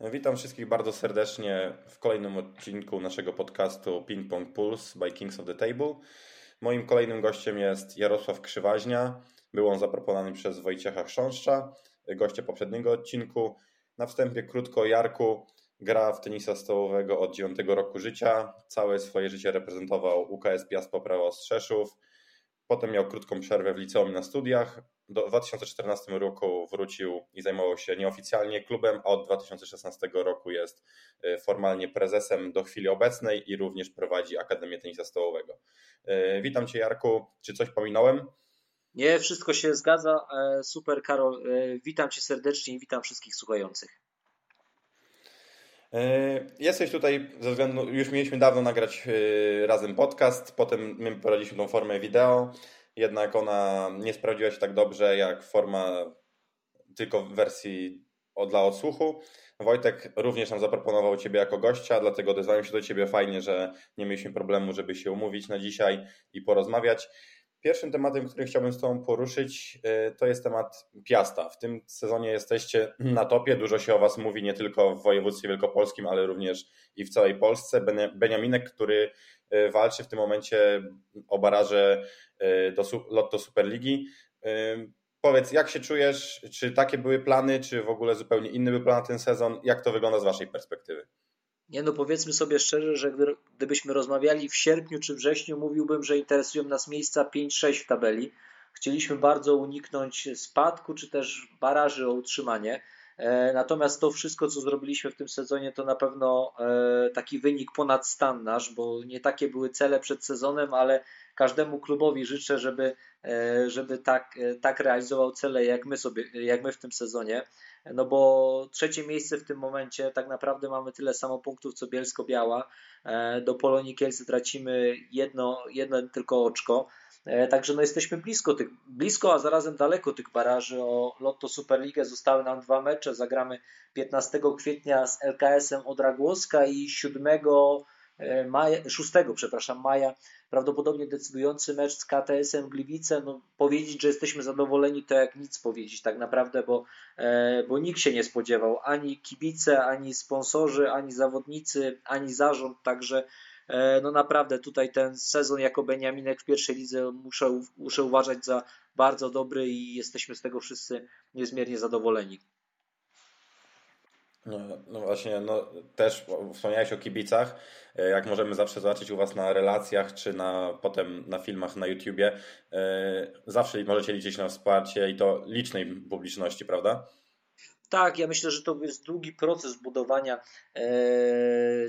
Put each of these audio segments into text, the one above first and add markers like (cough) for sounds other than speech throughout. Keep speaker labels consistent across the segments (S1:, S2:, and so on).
S1: Witam wszystkich bardzo serdecznie w kolejnym odcinku naszego podcastu Ping Pong Pulse by Kings of the Table. Moim kolejnym gościem jest Jarosław Krzywaźnia. Był on zaproponowany przez Wojciecha Chrząszcza, goście poprzedniego odcinku. Na wstępie krótko Jarku. Gra w tenisa stołowego od 9 roku życia. Całe swoje życie reprezentował UKS Piast Poprawa Ostrzeszów. Potem miał krótką przerwę w liceum na studiach. Do 2014 roku wrócił i zajmował się nieoficjalnie klubem, a od 2016 roku jest y, formalnie prezesem do chwili obecnej i również prowadzi Akademię Tenisa Stołowego. Y, witam Cię Jarku, czy coś pominąłem?
S2: Nie, wszystko się zgadza. E, super Karol, e, witam Cię serdecznie i witam wszystkich słuchających.
S1: E, jesteś tutaj ze względu, już mieliśmy dawno nagrać razem podcast, potem my prowadziliśmy tą formę wideo jednak ona nie sprawdziła się tak dobrze jak forma tylko w wersji dla odsłuchu. Wojtek również nam zaproponował Ciebie jako gościa, dlatego odezwałem się do Ciebie. Fajnie, że nie mieliśmy problemu, żeby się umówić na dzisiaj i porozmawiać. Pierwszym tematem, który chciałbym z Tobą poruszyć, y, to jest temat Piasta. W tym sezonie jesteście na topie. Dużo się o Was mówi nie tylko w województwie wielkopolskim, ale również i w całej Polsce. Beniaminek, który y, walczy w tym momencie o baraże y, do Lotto Superligi. Powiedz, jak się czujesz? Czy takie były plany, czy w ogóle zupełnie inny był plan na ten sezon? Jak to wygląda z Waszej perspektywy?
S2: Nie no, powiedzmy sobie szczerze, że gdybyśmy rozmawiali w sierpniu czy wrześniu, mówiłbym, że interesują nas miejsca 5-6 w tabeli. Chcieliśmy bardzo uniknąć spadku czy też baraży o utrzymanie. E, natomiast to wszystko, co zrobiliśmy w tym sezonie, to na pewno e, taki wynik ponad stan nasz, bo nie takie były cele przed sezonem, ale każdemu klubowi życzę, żeby, e, żeby tak, tak realizował cele, jak my, sobie, jak my w tym sezonie no bo trzecie miejsce w tym momencie tak naprawdę mamy tyle samo punktów co Bielsko-Biała. E, do Polonii Kielce tracimy jedno, jedno tylko oczko. E, także no jesteśmy blisko tych, blisko, a zarazem daleko tych baraży o Lotto Superligę. Zostały nam dwa mecze. Zagramy 15 kwietnia z LKS-em Odragłoska i 7 e, maja, 6 przepraszam, maja prawdopodobnie decydujący mecz z KTS-em Gliwice, no powiedzieć, że jesteśmy zadowoleni, to jak nic powiedzieć tak naprawdę, bo, e, bo nikt się nie spodziewał, ani kibice, ani sponsorzy, ani zawodnicy, ani zarząd, także e, no naprawdę tutaj ten sezon jako Beniaminek w pierwszej lidze muszę, muszę uważać za bardzo dobry i jesteśmy z tego wszyscy niezmiernie zadowoleni.
S1: No, no, właśnie, no też wspomniałeś o kibicach. E, jak możemy zawsze zobaczyć u Was na relacjach, czy na, potem na filmach na YouTubie, e, zawsze możecie liczyć na wsparcie i to licznej publiczności, prawda?
S2: Tak, ja myślę, że to jest długi proces budowania e,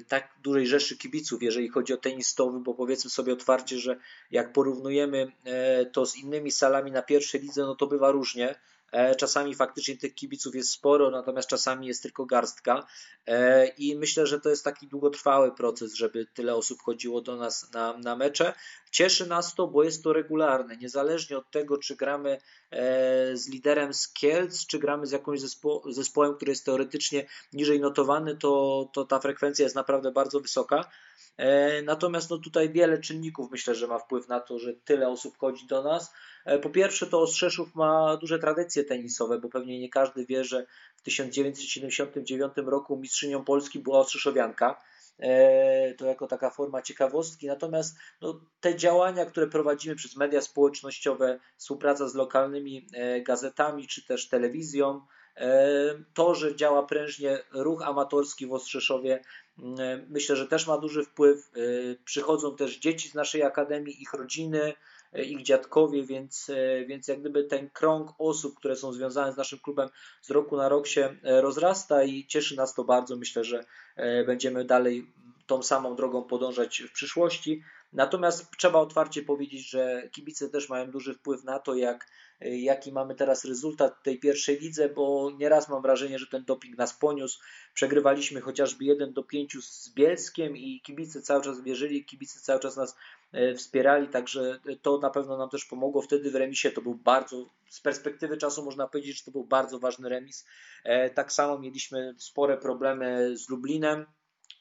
S2: tak dużej rzeszy kibiców, jeżeli chodzi o tenis bo powiedzmy sobie otwarcie, że jak porównujemy e, to z innymi salami na pierwszej lidze, no to bywa różnie. E, czasami faktycznie tych kibiców jest sporo, natomiast czasami jest tylko garstka. E, I myślę, że to jest taki długotrwały proces, żeby tyle osób chodziło do nas na, na mecze. Cieszy nas to, bo jest to regularne. Niezależnie od tego, czy gramy e, z liderem z Kielc, czy gramy z jakimś zespo zespołem, który jest teoretycznie niżej notowany, to, to ta frekwencja jest naprawdę bardzo wysoka. Natomiast no tutaj wiele czynników myślę, że ma wpływ na to, że tyle osób chodzi do nas. E, po pierwsze, to Ostrzeszów ma duże tradycje tenisowe, bo pewnie nie każdy wie, że w 1979 roku mistrzynią Polski była Ostrzeszowianka. E, to jako taka forma ciekawostki. Natomiast no, te działania, które prowadzimy przez media społecznościowe, współpraca z lokalnymi e, gazetami czy też telewizją, to, że działa prężnie ruch amatorski w Ostrzeszowie, myślę, że też ma duży wpływ. Przychodzą też dzieci z naszej akademii, ich rodziny, E, ich dziadkowie, więc, e, więc jak gdyby ten krąg osób, które są związane z naszym klubem z roku na rok się e, rozrasta i cieszy nas to bardzo. Myślę, że będziemy dalej tą samą drogą podążać w przyszłości. Natomiast trzeba otwarcie powiedzieć, że kibice też mają duży wpływ na to, jak, jaki mamy teraz rezultat tej pierwszej lidze, bo nieraz mam wrażenie, że ten doping nas poniósł. Przegrywaliśmy chociażby 1 do 5 z Bielskiem i kibice cały czas wierzyli, kibice cały czas nas e, wspierali, także to na pewno nam też pomogło. Wtedy w remisie to był bardzo, z perspektywy czasu można powiedzieć, że to był bardzo ważny remis. E, tak samo mieliśmy spore problemy z Lublinem,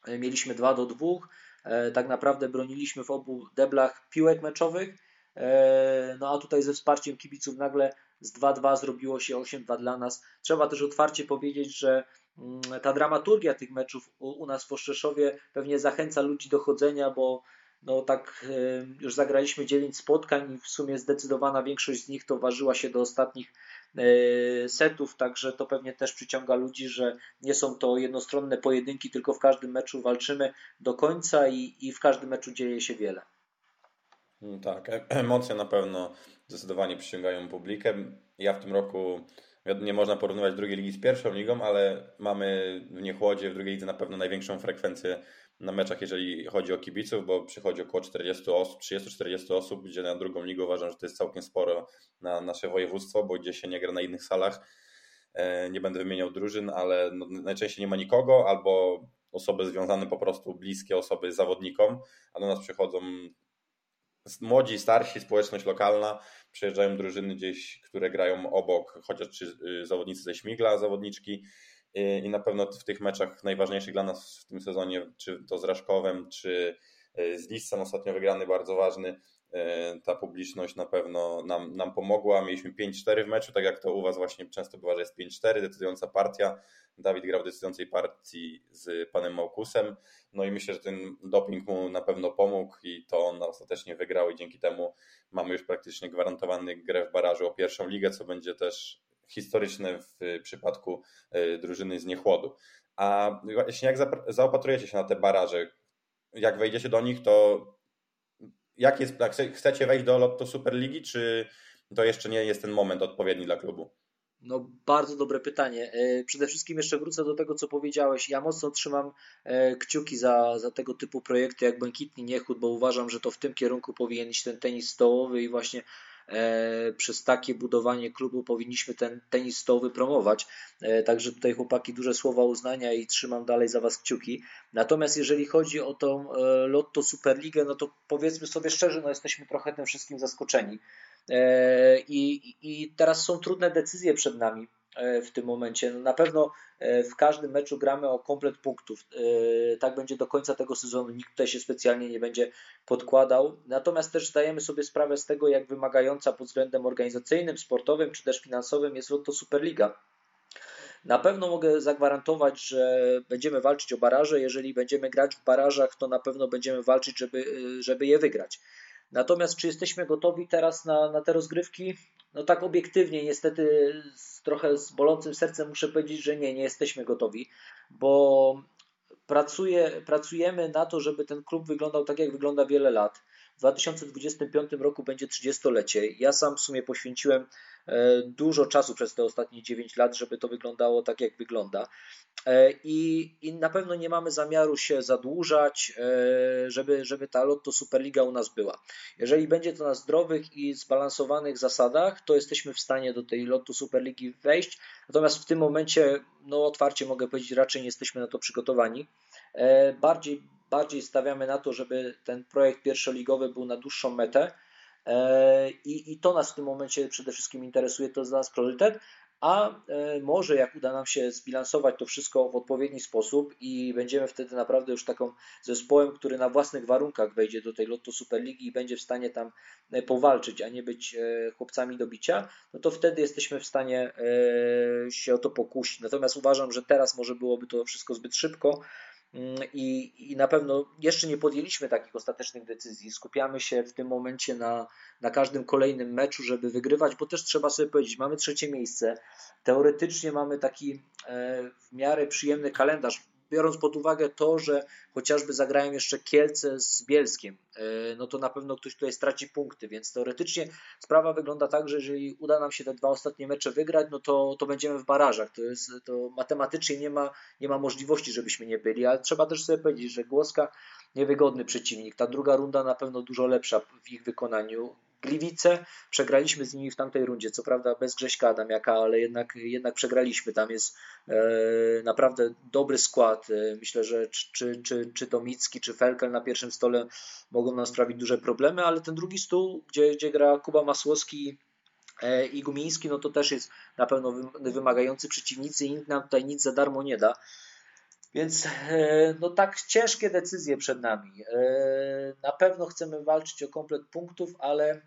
S2: e, mieliśmy 2 do 2 E, tak naprawdę broniliśmy w obu deblach piłek meczowych. E, no a tutaj ze wsparciem kibiców nagle z 2-2 zrobiło się 8-2 dla nas. Trzeba też otwarcie powiedzieć, że mm, ta dramaturgia tych meczów u, nas w Oszczeszowie pewnie zachęca ludzi do chodzenia, bo no tak już zagraliśmy 9 spotkań i w sumie zdecydowana większość z nich to ważyła się do ostatnich e, setów, także to pewnie też przyciąga ludzi, że nie są to jednostronne pojedynki, tylko w każdym meczu walczymy do końca i, i w każdym meczu dzieje się wiele.
S1: Mm, tak, e, emocje na pewno zdecydowanie przyciągają publikę. Ja w tym roku nie można porównywać drugiej ligi z pierwszą ligą, ale mamy w Niechłodzie, w drugiej lidze na pewno największą frekwencję na meczach, jeżeli chodzi o kibiców, bo przychodzi około 40 osób, 30-40 osób, gdzie na drugą ligę uważam, że to jest całkiem sporo na nasze województwo, bo gdzie się nie gra na innych salach. E, nie będę wymieniał drużyn, ale no, najczęściej nie ma nikogo, albo osoby związane po prostu bliskie osoby zawodnikom, a do nas przychodzą młodzi, starsi, społeczność lokalna, przyjeżdżają drużyny gdzieś, które grają obok, chociaż czy y, zawodnicy ze Śmigla, zawodniczki i na pewno w tych meczach najważniejszych dla nas w tym sezonie, czy to z Raszkowem, czy y, z Lissem, ostatnio wygrany, bardzo ważny, y, ta publiczność na pewno nam, nam pomogła. Mieliśmy 5-4 w meczu, tak jak to u Was właśnie często bywa, że jest 5-4, decydująca partia. Dawid grał w decydującej partii z panem Małkusem. No i myślę, że ten doping mu na pewno pomógł i to on ostatecznie wygrał i dzięki temu mamy już praktycznie gwarantowany grę w barażu o pierwszą ligę, co będzie też historyczne w przypadku e, drużyny z Niechłodu. A właśnie jak zaopatrujecie się na te baraże, jak wejdziecie do nich, to jak jest, chcecie wejść do Lotto Superligi, czy to jeszcze nie jest ten moment odpowiedni dla klubu?
S2: No, bardzo dobre pytanie. E, przede wszystkim jeszcze wrócę do tego, co powiedziałeś. Ja mocno trzymam e, kciuki za, za tego typu projekty jak Błękitny Niechód, bo uważam, że to w tym kierunku powinien iść ten tenis stołowy i właśnie przez takie budowanie klubu powinniśmy ten tenis stołowy promować. Także tutaj chłopaki duże słowa uznania i trzymam dalej za Was kciuki. Natomiast jeżeli chodzi o tą Lotto Superligę, no to powiedzmy sobie szczerze, no jesteśmy trochę tym wszystkim zaskoczeni. E, I, I teraz są trudne decyzje przed nami e, w tym momencie. No na pewno e, w każdym meczu gramy o komplet punktów. Tak będzie do końca tego sezonu. Nikt tutaj się specjalnie nie będzie podkładał. Natomiast też zdajemy sobie sprawę z tego, jak wymagająca pod względem organizacyjnym, sportowym czy też finansowym jest Lotto Superliga. Na pewno mogę zagwarantować, że będziemy walczyć o baraże. Jeżeli będziemy grać w barażach, to na pewno będziemy walczyć, żeby, żeby je wygrać. Natomiast czy jesteśmy gotowi teraz na, na te rozgrywki? No tak obiektywnie, niestety z, trochę z bolącym sercem muszę powiedzieć, że nie, nie jesteśmy gotowi, bo pracuje, pracujemy na to, żeby ten klub wyglądał tak, jak wygląda wiele lat. W 2025 roku będzie 30-lecie. Ja sam w sumie poświęciłem e, dużo czasu przez te ostatnie 9 lat, żeby to wyglądało tak, jak wygląda. E, I, I na pewno nie mamy zamiaru się zadłużać, e, żeby, żeby ta Lotto Superliga u nas była. Jeżeli będzie to na zdrowych i zbalansowanych zasadach, to jesteśmy w stanie do tej Lotto Superligi wejść. Natomiast w tym momencie, no otwarcie mogę powiedzieć, raczej nie jesteśmy na to przygotowani. Bardziej bardziej stawiamy na to, żeby ten projekt pierwszoligowy był na dłuższą metę. E, I, I to nas w tym momencie przede wszystkim interesuje, to jest dla nas priorytet. A e, może jak uda nam się zbilansować to wszystko w odpowiedni sposób i będziemy wtedy naprawdę już taką zespołem, który na własnych warunkach wejdzie do tej Lotto Superligi i będzie w stanie tam e, powalczyć, a nie być chłopcami do bicia, no to wtedy jesteśmy w stanie się o to pokusić. Natomiast uważam, że teraz może byłoby to wszystko zbyt szybko, I, I na pewno jeszcze nie podjęliśmy takich ostatecznych decyzji. Skupiamy się w tym momencie na, na każdym kolejnym meczu, żeby wygrywać, bo też trzeba sobie powiedzieć, mamy trzecie miejsce. Teoretycznie mamy taki e, w miarę przyjemny kalendarz biorąc pod uwagę to, że chociażby zagrają jeszcze Kielce z Bielskiem, e, no to na pewno ktoś tutaj straci punkty, więc teoretycznie sprawa wygląda tak, że jeżeli uda nam się te dwa ostatnie mecze wygrać, no to, to będziemy w barażach. To, jest, to matematycznie nie ma, nie ma możliwości, żebyśmy nie byli, ale trzeba też sobie powiedzieć, że Głoska niewygodny przeciwnik. Ta druga runda na pewno dużo lepsza w ich wykonaniu. Gliwice, przegraliśmy z nimi w tamtej rundzie, co prawda bez Grześka Adamiaka, ale jednak, jednak przegraliśmy. Tam jest e, naprawdę dobry skład. E, myślę, że czy, czy, czy to Micki, czy Felkel na pierwszym stole mogą nam sprawić duże problemy, ale ten drugi stół, gdzie, gdzie gra Kuba Masłowski e, i Gumiński, no to też jest na pewno wymagający przeciwnicy i nikt nam tutaj nic za darmo nie da. Więc e, no tak ciężkie decyzje przed nami. E, na pewno chcemy walczyć o komplet punktów, ale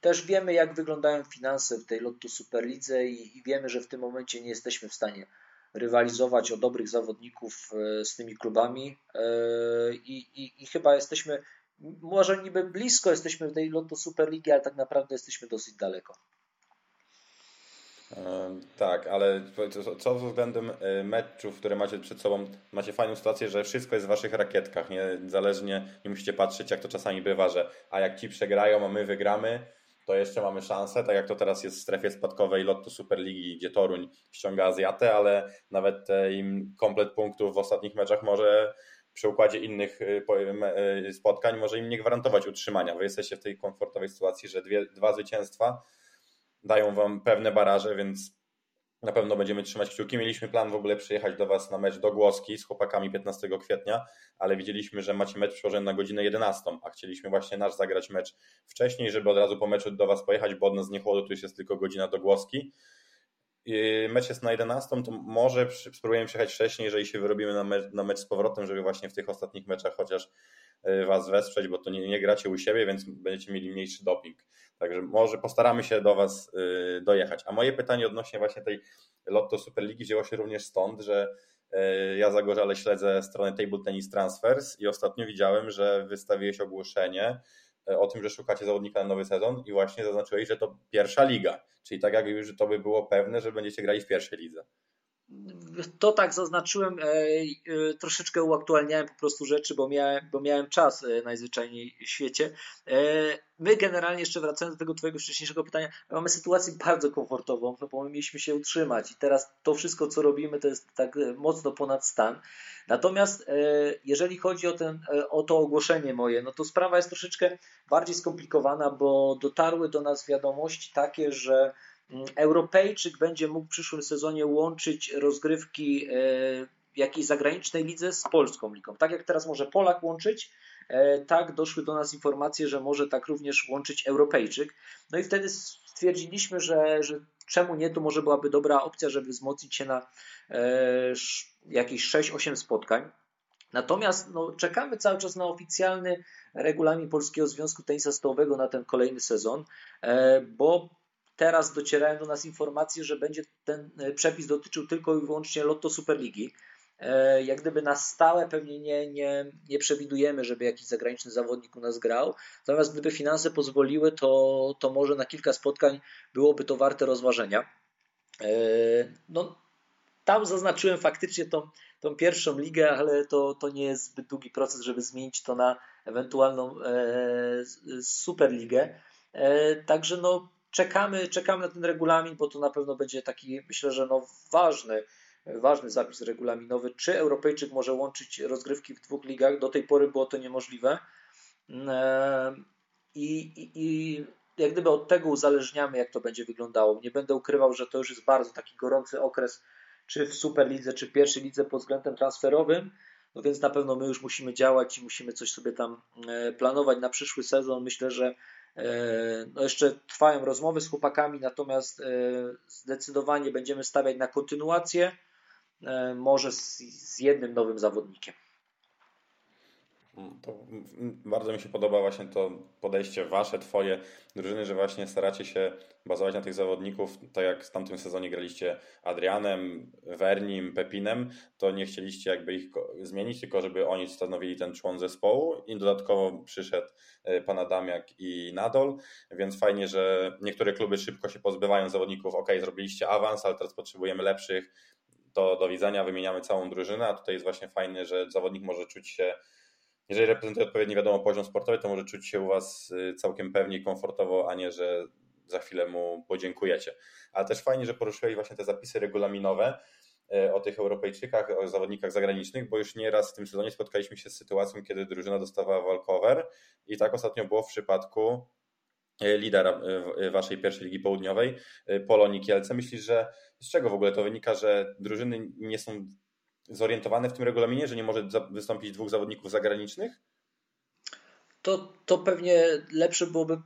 S2: też wiemy, jak wyglądają finanse w tej Lotto Superlidze i, i wiemy, że w tym momencie nie jesteśmy w stanie rywalizować o dobrych zawodników z tymi klubami i, i, i chyba jesteśmy, może niby blisko jesteśmy w tej Lotto Superligi, ale tak naprawdę jesteśmy dosyć daleko.
S1: Tak, ale co względem e, meczów, które macie przed sobą, macie fajną sytuację, że wszystko jest w waszych rakietkach, niezależnie, nie musicie patrzeć jak to czasami bywa, że a jak ci przegrają, a my wygramy, to jeszcze mamy szansę, tak jak to teraz jest w strefie spadkowej Lotto Superligi, gdzie Toruń ściąga Azjatę, ale nawet im komplet punktów w ostatnich meczach może przy układzie innych e, e, spotkań może im nie gwarantować utrzymania. Wy jesteście w tej komfortowej sytuacji, że dwie, dwa zwycięstwa dają Wam pewne baraże, więc na pewno będziemy trzymać kciuki. Mieliśmy plan w ogóle przyjechać do Was na mecz do Głoski z chłopakami 15 kwietnia, ale widzieliśmy, że macie mecz przełożony na godzinę 11, a chcieliśmy właśnie nasz zagrać mecz wcześniej, żeby od razu po meczu do Was pojechać, bo od nas nie chłodu, tu już jest tylko godzina do Głoski. Mecz jest na 11, to może spróbujemy przyjechać wcześniej, jeżeli się wyrobimy na mecz, na mecz z powrotem, żeby właśnie w tych ostatnich meczach chociaż e, Was wesprzeć, bo to nie, nie gracie u siebie, więc będziecie mieli mniejszy doping. Także może postaramy się do Was y, dojechać. A moje pytanie odnośnie właśnie tej Lotto Superligi wzięło się również stąd, że y, ja zagorzale śledzę stronę Table Tennis Transfers i ostatnio widziałem, że wystawiłeś ogłoszenie o tym, że szukacie zawodnika na nowy sezon i właśnie zaznaczyłeś, że to pierwsza liga. Czyli tak jak już to by było pewne, że będziecie grali w pierwszej lidze
S2: to tak zaznaczyłem, e, e, troszeczkę uaktualniałem po prostu rzeczy, bo miałem, bo miałem czas e, najzwyczajniej w świecie. My generalnie, jeszcze wracając do tego Twojego wcześniejszego pytania, mamy sytuację bardzo komfortową, no bo my mieliśmy się utrzymać i teraz to wszystko, co robimy, to jest tak mocno ponad stan. Natomiast jeżeli chodzi o, ten, o to ogłoszenie moje, no to sprawa jest troszeczkę bardziej skomplikowana, bo dotarły do nas wiadomości takie, że Europejczyk będzie mógł w przyszłym sezonie łączyć rozgrywki e, jakiejś zagranicznej lidze z polską ligą. Tak jak teraz może Polak łączyć, e, tak doszły do nas informacje, że może tak również łączyć Europejczyk. No i wtedy stwierdziliśmy, że, że czemu nie, to może byłaby dobra opcja, żeby wzmocnić się na e, jakieś 6-8 spotkań. Natomiast no, czekamy cały czas na oficjalny regulamin Polskiego Związku Tenisa Stołowego na ten kolejny sezon, bo Teraz docierają do nas informacje, że będzie ten e, przepis dotyczył tylko i wyłącznie Lotto Superligi. E, jak gdyby na stałe pewnie nie, nie, nie przewidujemy, żeby jakiś zagraniczny zawodnik u nas grał. Natomiast gdyby finanse pozwoliły, to, to może na kilka spotkań byłoby to warte rozważenia. E, no, tam zaznaczyłem faktycznie tą, tą pierwszą ligę, ale to, to nie jest zbyt długi proces, żeby zmienić to na ewentualną e, superligę. E, także no, czekamy, czekamy na ten regulamin, bo to na pewno będzie taki, myślę, że no ważny, ważny zapis regulaminowy, czy Europejczyk może łączyć rozgrywki w dwóch ligach. Do tej pory było to niemożliwe. Ehm, I, i, i jak gdyby od tego uzależniamy, jak to będzie wyglądało. Nie będę ukrywał, że to już jest bardzo taki gorący okres, czy w Superlidze, czy w pierwszej lidze pod względem transferowym. No więc na pewno my już musimy działać i musimy coś sobie tam e, planować na przyszły sezon. Myślę, że no jeszcze trwają rozmowy z chłopakami, natomiast e, zdecydowanie będziemy stawiać na kontynuację, e, może z, z jednym nowym zawodnikiem.
S1: To bardzo mi się podoba właśnie to podejście wasze, twoje drużyny, że właśnie staracie się bazować na tych zawodników, tak jak w tamtym sezonie graliście Adrianem, Wernim, Pepinem, to nie chcieliście jakby ich zmienić, tylko żeby oni stanowili ten człon zespołu. I dodatkowo przyszedł e, pan Adamiak i Nadol, więc fajnie, że niektóre kluby szybko się pozbywają zawodników, ok, zrobiliście awans, ale teraz potrzebujemy lepszych, to do widzenia, wymieniamy całą drużynę, a tutaj jest właśnie fajne, że zawodnik może czuć się jeżeli reprezentuje odpowiedni wiadomo poziom sportowy, to może czuć się u Was y, całkiem pewnie i komfortowo, a nie, że za chwilę mu podziękujecie. Ale też fajnie, że poruszyłeś właśnie te zapisy regulaminowe y, o tych Europejczykach, o zawodnikach zagranicznych, bo już nieraz w tym sezonie spotkaliśmy się z sytuacją, kiedy drużyna dostawała walkover i tak ostatnio było w przypadku y, lidera waszej pierwszej ligi południowej, Polonii Kielce. Myślisz, że z czego w ogóle to wynika, że drużyny nie są zorientowane w tym regulaminie, że nie może wystąpić dwóch zawodników zagranicznych?
S2: to, to pewnie lepsze byłoby,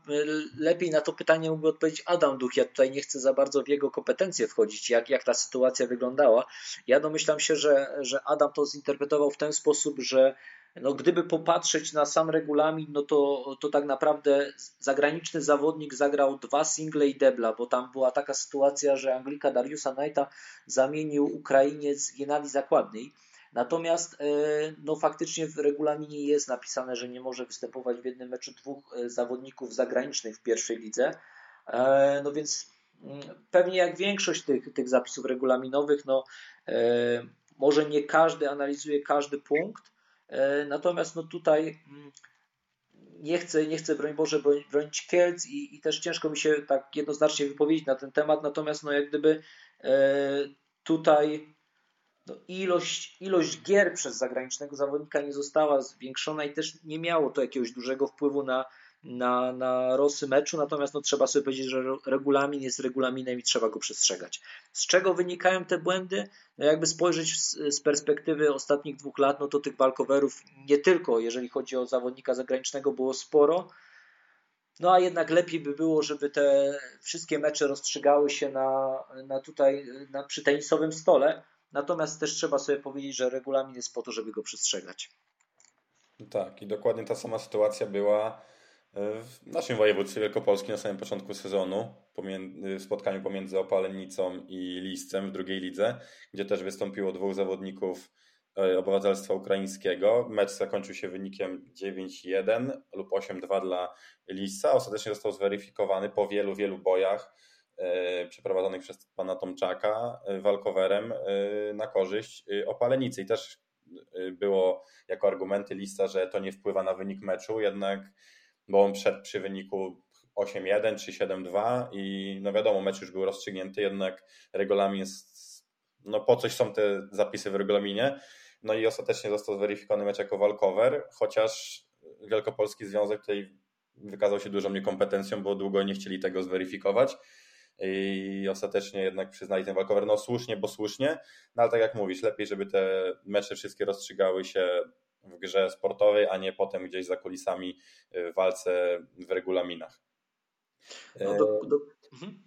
S2: lepiej na to pytanie mógłby odpowiedzieć Adam Duch. Ja tutaj nie chcę za bardzo w jego kompetencje wchodzić, jak, jak ta sytuacja wyglądała. Ja domyślam się, że, że Adam to zinterpretował w ten sposób, że no, gdyby popatrzeć na sam regulamin, no to, to tak naprawdę zagraniczny zawodnik zagrał dwa single i debla, bo tam była taka sytuacja, że Anglika Dariusa Knighta zamienił Ukrainiec Genadi Zakładniej Natomiast e, no, faktycznie w regulaminie jest napisane, że nie może występować w jednym meczu dwóch e, zawodników zagranicznych w pierwszej lidze. E, no więc mm, pewnie jak większość tych, tych zapisów regulaminowych, no, może nie każdy analizuje każdy punkt, natomiast no tutaj mm, nie chcę, nie chcę broń Boże bronić Kielc i, i też ciężko mi się tak jednoznacznie wypowiedzieć na ten temat, natomiast no jak gdyby tutaj no ilość, ilość gier przez zagranicznego zawodnika nie została zwiększona i też nie miało to jakiegoś dużego wpływu na, na, na rosy meczu, natomiast no, trzeba sobie powiedzieć, że regulamin jest regulaminem i trzeba go przestrzegać. Z czego wynikają te błędy? No jakby spojrzeć z, z perspektywy ostatnich dwóch lat, no to tych walkowerów nie tylko, jeżeli chodzi o zawodnika zagranicznego, było sporo, no a jednak lepiej by było, żeby te wszystkie mecze rozstrzygały się na, na tutaj na, przy tenisowym stole, Natomiast też trzeba sobie powiedzieć, że regulamin jest po to, żeby go przestrzegać.
S1: Tak, i dokładnie ta sama sytuacja była w naszym województwie wielkopolskim na samym początku sezonu, w spotkaniu pomiędzy Opalennicą i Liscem w drugiej lidze, gdzie też wystąpiło dwóch zawodników e, obywatelstwa ukraińskiego. Mecz zakończył się wynikiem 9-1 lub 8-2 dla Lisca. Ostatecznie został zweryfikowany po wielu, wielu bojach E, przeprowadzonych przez pana Tomczaka e, walkowerem e, na korzyść Opalenicy. I też było jako argumenty lista, że to nie wpływa na wynik meczu, jednak bo on przed przy wyniku 8-1 czy 7-2 i no wiadomo, mecz już był rozstrzygnięty, jednak regulamin jest, no po coś są te zapisy w regulaminie, no i ostatecznie został zweryfikowany mecz jako walkover, chociaż Wielkopolski Związek tutaj wykazał się dużą niekompetencją, bo długo nie chcieli tego zweryfikować. I ostatecznie jednak przyznali ten walkover. No słusznie, bo słusznie, no ale tak jak mówisz, lepiej, żeby te mecze wszystkie rozstrzygały się w grze sportowej, a nie potem gdzieś za kulisami w walce w regulaminach. No do, do... Mhm.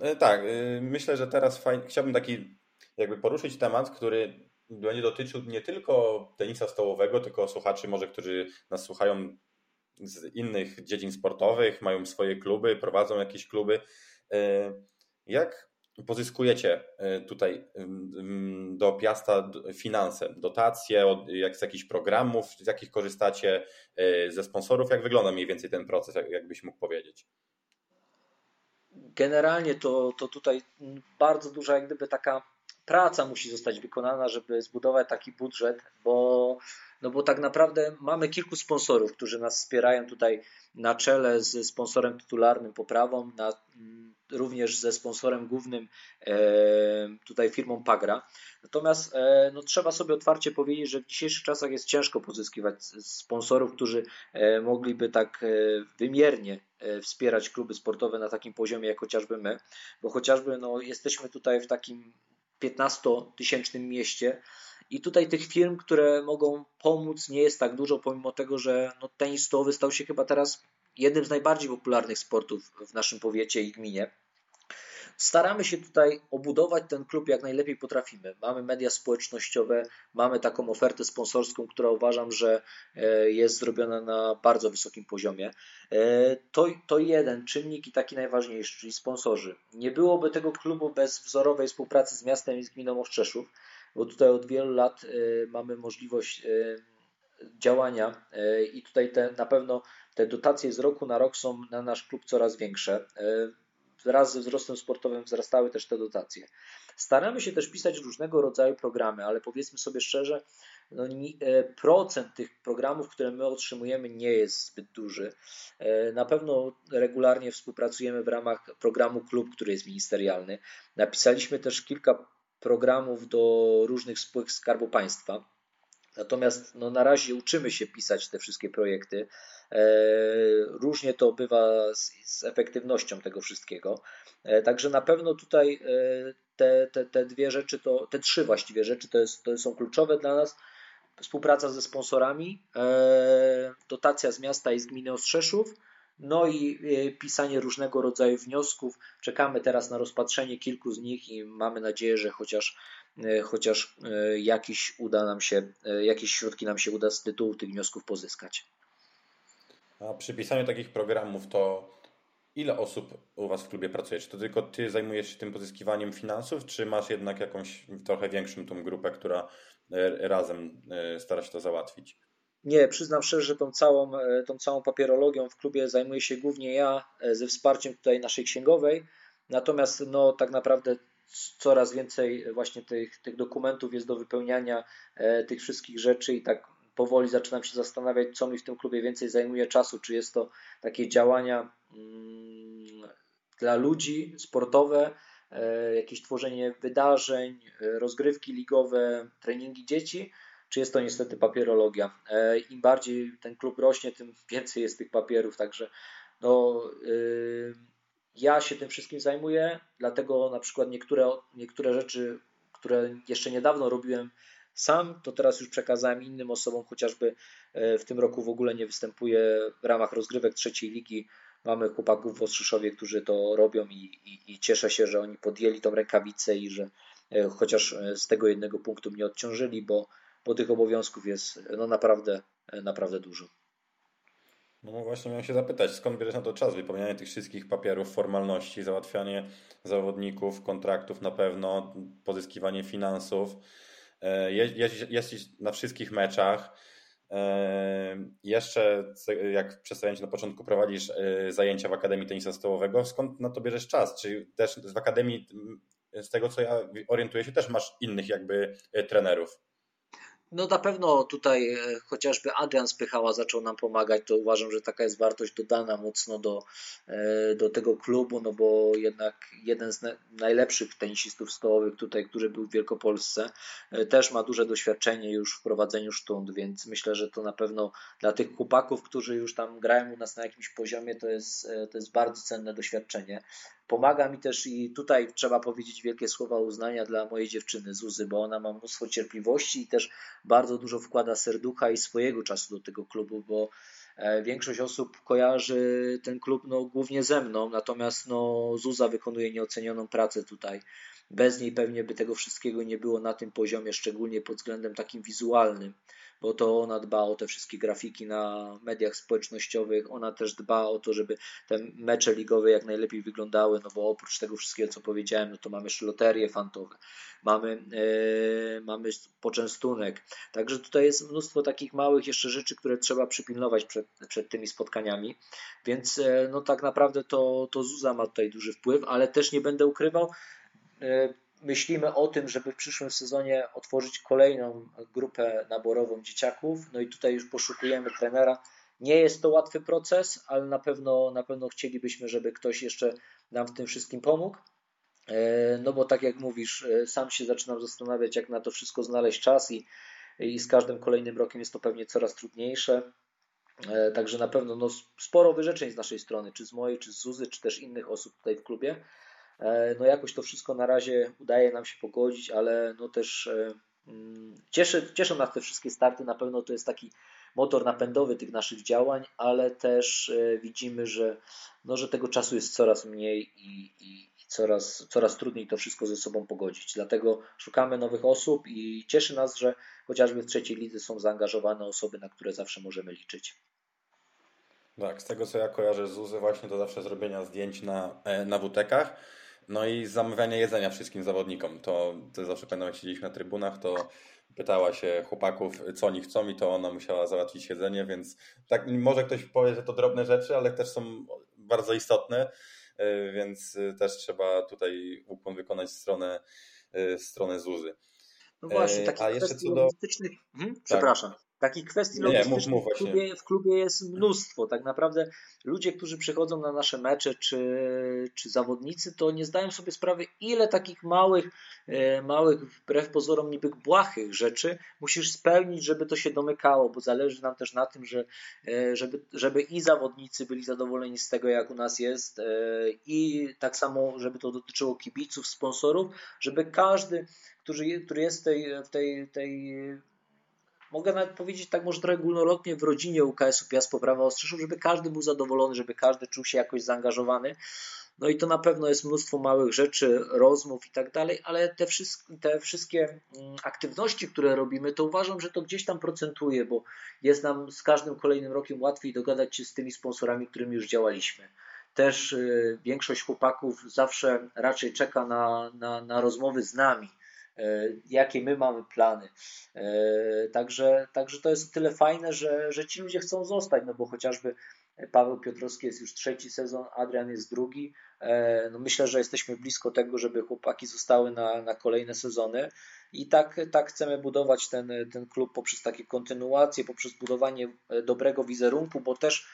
S1: E, tak, e, myślę, że teraz fajnie, chciałbym taki jakby poruszyć temat, który będzie dotyczył nie tylko tenisa stołowego, tylko słuchaczy może, którzy nas słuchają z innych dziedzin sportowych, mają swoje kluby, prowadzą jakieś kluby E, jak pozyskujecie e, tutaj do Piasta finanse, dotacje, jak z jakichś programów, z jakich korzystacie, e, ze sponsorów? Jak wygląda mniej więcej ten proces, jakbyś mógł powiedzieć?
S2: Generalnie to, to tutaj bardzo duża jak gdyby taka praca musi zostać wykonana, żeby zbudować taki budżet, bo, no bo tak naprawdę mamy kilku sponsorów, którzy nas wspierają tutaj na czele z sponsorem tytularnym Poprawą, na, również ze sponsorem głównym e, tutaj firmą Pagra. Natomiast e, no, trzeba sobie otwarcie powiedzieć, że w dzisiejszych czasach jest ciężko pozyskiwać sponsorów, którzy e, mogliby tak wymiernie wspierać kluby sportowe na takim poziomie jak chociażby my, bo chociażby no, jesteśmy tutaj w takim 15-tysięcznym mieście i tutaj tych firm, które mogą pomóc nie jest tak dużo, pomimo tego, że no, tenis stołowy stał się chyba teraz jednym z najbardziej popularnych sportów w naszym powiecie i gminie. Staramy się tutaj obudować ten klub jak najlepiej potrafimy. Mamy media społecznościowe, mamy taką ofertę sponsorską, która uważam, że e, jest zrobiona na bardzo wysokim poziomie. E, to, to jeden czynnik i taki najważniejszy, czyli sponsorzy. Nie byłoby tego klubu bez wzorowej współpracy z miastem i z gminą Ostrzeszów, bo tutaj od wielu lat e, mamy możliwość działania i tutaj te, na pewno te dotacje z roku na rok są na nasz klub coraz większe. E, wraz ze wzrostem sportowym wzrastały też te dotacje. Staramy się też pisać różnego rodzaju programy, ale powiedzmy sobie szczerze, no, e, procent tych programów, które my otrzymujemy, nie jest zbyt duży. E, na pewno regularnie współpracujemy w ramach programu Klub, który jest ministerialny. Napisaliśmy też kilka programów do różnych spółek Skarbu Państwa. Natomiast no, na razie uczymy się pisać te wszystkie projekty. E, różnie to bywa z, z efektywnością tego wszystkiego. E, także na pewno tutaj e, te, te, te dwie rzeczy, to, te trzy właściwie rzeczy to, jest, to są kluczowe dla nas. współpraca ze sponsorami, dotacja z miasta i z gminy Ostrzeszów, no i pisanie różnego rodzaju wniosków. Czekamy teraz na rozpatrzenie kilku z nich i mamy nadzieję, że chociaż, chociaż jakiś uda nam się, jakieś środki nam się uda z tytułu tych wniosków pozyskać.
S1: A przy pisaniu takich programów to ile osób u Was w klubie pracuje? Czy to tylko Ty zajmujesz się tym pozyskiwaniem finansów, czy masz jednak jakąś trochę większą tą grupę, która e, razem e, stara się to załatwić?
S2: Nie, przyznam szczerze, że tą całą, e, tą całą papierologią w klubie zajmuję się głównie ja ze wsparciem tutaj naszej księgowej. Natomiast no, tak naprawdę coraz więcej właśnie tych, tych dokumentów jest do wypełniania, tych wszystkich rzeczy i tak powoli zaczynam się zastanawiać, co mi w tym klubie więcej zajmuje czasu. Czy jest to takie działania mm, dla ludzi sportowe, e, jakieś tworzenie wydarzeń, e, rozgrywki ligowe, treningi dzieci, czy jest to niestety papierologia. E, Im bardziej ten klub rośnie, tym więcej jest tych papierów, także no, ja się tym wszystkim zajmuję, dlatego na przykład niektóre, niektóre rzeczy, które jeszcze niedawno robiłem sam, to teraz już przekazałem innym osobom, chociażby e, w tym roku w ogóle nie występuję w ramach rozgrywek trzeciej ligi. Mamy chłopaków w Ostrzyszowie, którzy to robią i, i, i cieszę się, że oni podjęli tą rękawicę i że e, chociaż e, z tego jednego punktu mnie odciążyli, bo, bo tych obowiązków jest no naprawdę, naprawdę dużo.
S1: No właśnie miałem się zapytać, skąd bierzesz na to czas? Wypełnianie tych wszystkich papierów, formalności, załatwianie zawodników, kontraktów na pewno, pozyskiwanie finansów. E, jesteś na wszystkich meczach. E, jeszcze, jak przedstawiłem Ci na początku, prowadzisz e, zajęcia w Akademii Tenisa Stołowego. Skąd na to bierzesz czas? Czy też w Akademii, z tego co ja orientuję się, też masz innych jakby trenerów?
S2: No na pewno tutaj e, chociażby Adrian Spychała zaczął nam pomagać, to uważam, że taka jest wartość dodana mocno do, e, do tego klubu, no bo jednak jeden z najlepszych tenisistów stołowych tutaj, który był w Wielkopolsce, e, też ma duże doświadczenie już w prowadzeniu sztund, więc myślę, że to na pewno dla tych chłopaków, którzy już tam grają u nas na jakimś poziomie, to jest, to jest bardzo cenne doświadczenie. Pomaga mi też i tutaj trzeba powiedzieć wielkie słowa uznania dla mojej dziewczyny Zuzy, bo ona ma mnóstwo cierpliwości i też bardzo dużo wkłada serducha i swojego czasu do tego klubu, bo e, większość osób kojarzy ten klub no, głównie ze mną, natomiast no, Zuza wykonuje nieocenioną pracę tutaj. Bez niej pewnie by tego wszystkiego nie było na tym poziomie, szczególnie pod względem takim wizualnym bo to ona dba o te wszystkie grafiki na mediach społecznościowych, ona też dba o to, żeby te mecze ligowe jak najlepiej wyglądały, no bo oprócz tego wszystkiego, co powiedziałem, no to mamy jeszcze loterie fantowe, mamy, e, mamy poczęstunek, także tutaj jest mnóstwo takich małych jeszcze rzeczy, które trzeba przypilnować przed, przed tymi spotkaniami, więc e, no tak naprawdę to, to Zuza ma tutaj duży wpływ, ale też nie będę ukrywał, e, myślimy o tym, żeby w przyszłym sezonie otworzyć kolejną grupę naborową dzieciaków. No i tutaj już poszukujemy trenera. Nie jest to łatwy proces, ale na pewno, na pewno chcielibyśmy, żeby ktoś jeszcze nam w tym wszystkim pomógł. E, no bo tak jak mówisz, e, sam się zaczynam zastanawiać, jak na to wszystko znaleźć czas i, i z każdym kolejnym rokiem jest to pewnie coraz trudniejsze. E, także na pewno no, sporo wyrzeczeń z naszej strony, czy z mojej, czy z Zuzy, czy też innych osób tutaj w klubie. E, no jakoś to wszystko na razie udaje nam się pogodzić, ale no też e, mm, cieszy, cieszą nas te wszystkie starty. Na pewno to jest taki motor napędowy tych naszych działań, ale też e, widzimy, że, no, że tego czasu jest coraz mniej i, i, coraz, coraz trudniej to wszystko ze sobą pogodzić. Dlatego szukamy nowych osób i cieszy nas, że chociażby w trzeciej lidze są zaangażowane osoby, na które zawsze możemy liczyć.
S1: Tak, z tego co ja kojarzę z UZY właśnie to zawsze zrobienia zdjęć na, na WTK-ach no i zamawianie jedzenia wszystkim zawodnikom. To, to zawsze pamiętam, jak siedzieliśmy na trybunach, to pytała się chłopaków, co oni chcą i to ona musiała załatwić jedzenie, więc tak może ktoś powie, że to drobne rzeczy, ale też są bardzo istotne, y, więc też trzeba tutaj ukłon wykonać stronę, y, stronę ZUZY.
S2: No właśnie, takich A jeszcze co do... Mhm, tak. przepraszam. Takich kwestii logistycznych w, klubie, w klubie jest mnóstwo. Tak naprawdę ludzie, którzy przychodzą na nasze mecze, czy, czy zawodnicy, to nie zdają sobie sprawy, ile takich małych, e, małych, wbrew pozorom niby błahych rzeczy musisz spełnić, żeby to się domykało, bo zależy nam też na tym, że, e, żeby, żeby i zawodnicy byli zadowoleni z tego, jak u nas jest, e, i tak samo, żeby to dotyczyło kibiców, sponsorów, żeby każdy, który, który jest w tej, w tej, tej mogę nawet powiedzieć tak może trochę górnolotnie w rodzinie UKS-u Piast Poprawa Ostrzeszów, żeby każdy był zadowolony, żeby każdy czuł się jakoś zaangażowany. No i to na pewno jest mnóstwo małych rzeczy, rozmów i tak dalej, ale te, wszystkie, te wszystkie mm, aktywności, które robimy, to uważam, że to gdzieś tam procentuje, bo jest nam z każdym kolejnym rokiem łatwiej dogadać się z tymi sponsorami, którymi już działaliśmy. Też y, większość chłopaków zawsze raczej czeka na, na, na rozmowy z nami, jakie my mamy plany. Y, także, także to jest tyle fajne, że, że ci ludzie chcą zostać, no bo chociażby Paweł Piotrowski jest już trzeci sezon, Adrian jest drugi. E, no myślę, że jesteśmy blisko tego, żeby chłopaki zostały na, na kolejne sezony i tak, tak chcemy budować ten, ten klub poprzez takie kontynuacje, poprzez budowanie e, dobrego wizerunku, bo też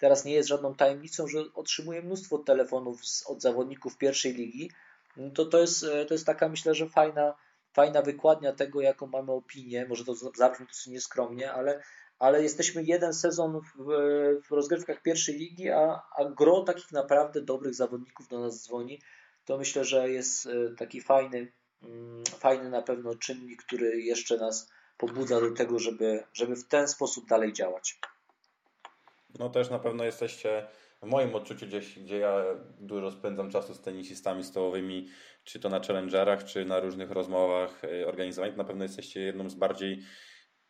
S2: teraz nie jest żadną tajemnicą, że otrzymuję mnóstwo telefonów z, od zawodników pierwszej ligi. No to, to, jest, e, to jest taka myślę, że fajna, fajna wykładnia tego, jaką mamy opinię. Może to zabrzmi dosyć nieskromnie, ale ale jesteśmy jeden sezon w, w rozgrywkach pierwszej ligi, a, a gro takich naprawdę dobrych zawodników do nas dzwoni. To myślę, że jest e, taki fajny, mm, fajny na pewno czynnik, który jeszcze nas pobudza do tego, żeby, żeby w ten sposób dalej działać.
S1: No też na pewno jesteście w moim odczuciu gdzieś, gdzie ja dużo spędzam czasu z tenisistami stołowymi, czy to na challengerach, czy na różnych rozmowach e, organizowanych, na pewno jesteście jedną z bardziej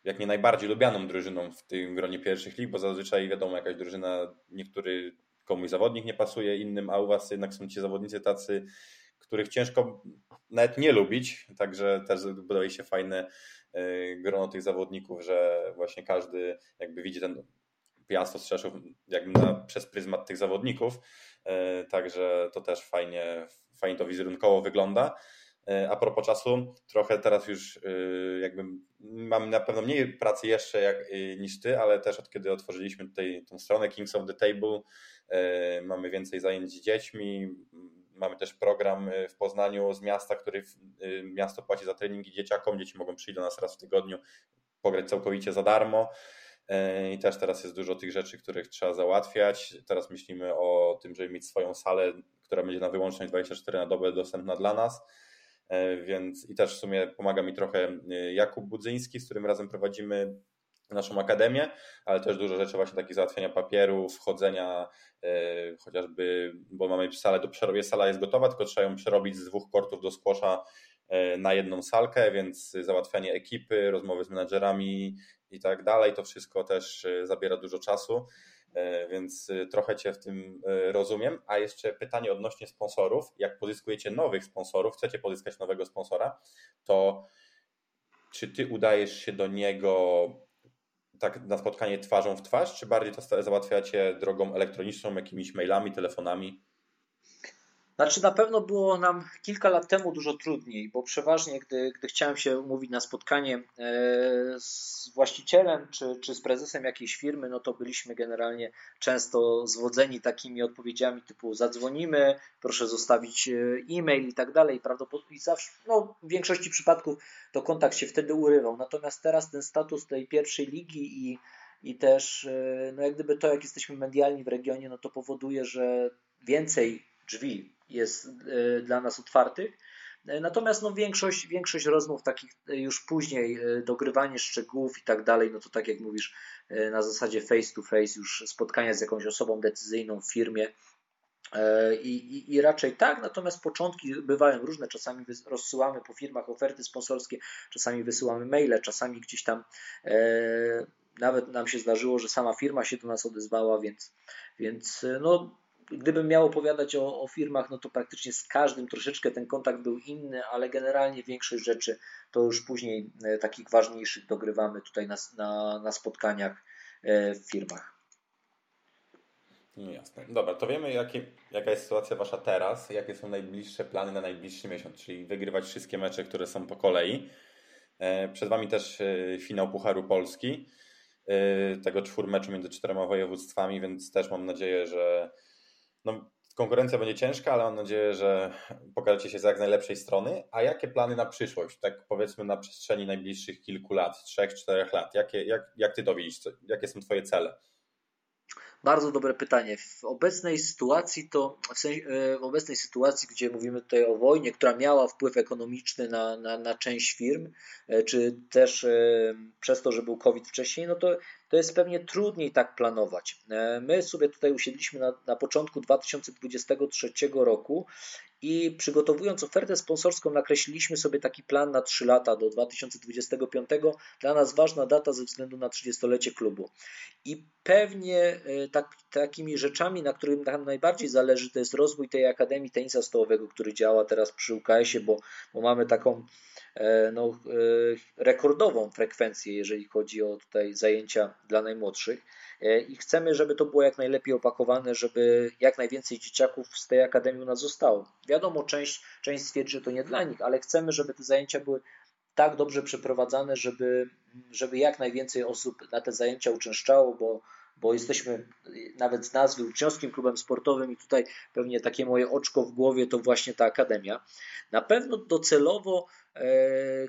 S1: jak nie najbardziej lubianą drużyną w tym gronie pierwszych lig, bo zazwyczaj wiadomo, jakaś drużyna, niektóry komuś zawodnik nie pasuje innym, a u was jednak są ci zawodnicy tacy, których ciężko nawet nie lubić, także też buduje się fajne e, grono tych zawodników, że właśnie każdy jakby widzi ten Piast Ostrzeszów jakby na, przez pryzmat tych zawodników, e, także to też fajnie, fajnie to wizerunkowo wygląda. E, a propos czasu, trochę teraz już e, jakby mam na pewno mniej pracy jeszcze jak, niż ty, ale też od kiedy otworzyliśmy tutaj tą stronę Kings of the Table, mamy więcej zajęć z dziećmi, mamy też program w Poznaniu z miasta, który miasto płaci za treningi dzieciakom, dzieci mogą przyjść do nas raz w tygodniu, pograć całkowicie za darmo. I też teraz jest dużo tych rzeczy, których trzeba załatwiać. Teraz myślimy o tym, żeby mieć swoją salę, która będzie na wyłączność 24 na dobę dostępna dla nas E, więc i też w sumie pomaga mi trochę e, Jakub Budzyński, z którym razem prowadzimy naszą akademię, ale też dużo rzeczy właśnie takich załatwiania papierów, wchodzenia e, chociażby, bo mamy salę do przerobienia, sala jest gotowa, tylko trzeba ją przerobić z dwóch kortów do skłosza na jedną salkę, więc załatwianie ekipy, rozmowy z menadżerami i tak dalej, to wszystko też zabiera dużo czasu. E, więc e, trochę Cię w tym rozumiem. A jeszcze pytanie odnośnie sponsorów. Jak pozyskujecie nowych sponsorów, chcecie pozyskać nowego sponsora, to czy Ty udajesz się do niego tak na spotkanie twarzą w twarz, czy bardziej to załatwiacie drogą elektroniczną, jakimiś mailami, telefonami?
S2: Znaczy na pewno było nam kilka lat temu dużo trudniej, bo przeważnie gdy, gdy chciałem się umówić na spotkanie e, z właścicielem czy, czy z prezesem jakiejś firmy, no to byliśmy generalnie często zwodzeni takimi odpowiedziami typu zadzwonimy, proszę zostawić e, e-mail i tak dalej. Prawdopodobnie zawsze, no, w większości przypadków to kontakt się wtedy urywał. Natomiast teraz ten status tej pierwszej ligi i i też e, no jak gdyby to, jak jesteśmy medialni w regionie, no to powoduje, że więcej drzwi jest e, dla nas otwartych. E, natomiast no, większość, większość rozmów takich e, już później, dogrywanie szczegółów i tak dalej, no to tak jak mówisz, na zasadzie face to face, już spotkania z jakąś osobą decyzyjną w firmie, i, i, I, raczej tak, natomiast początki bywają różne. Czasami rozsyłamy po firmach oferty sponsorskie, czasami wysyłamy maile, czasami gdzieś tam e, nawet nam się zdarzyło, że sama firma się do nas odezwała, więc, więc no, gdybym miał opowiadać o, o, firmach, no to praktycznie z każdym troszeczkę ten kontakt był inny, ale generalnie większość rzeczy to już później e, takich ważniejszych dogrywamy tutaj na, na, na spotkaniach e, w firmach.
S1: No jasne. Dobra, to wiemy jakie, jaka jest sytuacja Wasza teraz, jakie są najbliższe plany na najbliższy miesiąc, czyli wygrywać wszystkie mecze, które są po kolei. E, przed Wami też finał Pucharu Polski, tego czwór meczu między czterema województwami, więc też mam nadzieję, że no, konkurencja będzie ciężka, ale mam nadzieję, że pokażecie się z jak najlepszej strony. A jakie plany na przyszłość? Tak powiedzmy na przestrzeni najbliższych kilku lat, trzech, czterech lat. Jakie, jak, jak ty to widzisz? Jakie są twoje cele?
S2: Bardzo dobre pytanie. W obecnej sytuacji to w, sensie, w obecnej sytuacji, gdzie mówimy tutaj o wojnie, która miała wpływ ekonomiczny na, na, na część firm, czy też przez to, że był COVID wcześniej, no to to jest pewnie trudniej tak planować. My sobie tutaj usiedliśmy na, na początku 2023 roku i przygotowując ofertę sponsorską, nakreśliliśmy sobie taki plan na 3 lata do 2025. Dla nas ważna data ze względu na 30-lecie klubu. I pewnie e, tak, takimi rzeczami, na którym nam najbardziej zależy, to jest rozwój tej Akademii Tenisa Stołowego, który działa teraz przy UKS-ie, bo, bo mamy taką no, e, rekordową frekwencję, jeżeli chodzi o tutaj zajęcia dla najmłodszych. E, i chcemy, żeby to było jak najlepiej opakowane, żeby jak najwięcej dzieciaków z tej akademii u nas zostało. Wiadomo, część, część stwierdzi, że to nie dla nich, ale chcemy, żeby te zajęcia były tak dobrze przeprowadzane, żeby, żeby jak najwięcej osób na te zajęcia uczęszczało, bo, bo jesteśmy nawet z nazwy uczniowskim klubem sportowym i tutaj pewnie takie moje oczko w głowie to właśnie ta akademia. Na pewno docelowo e,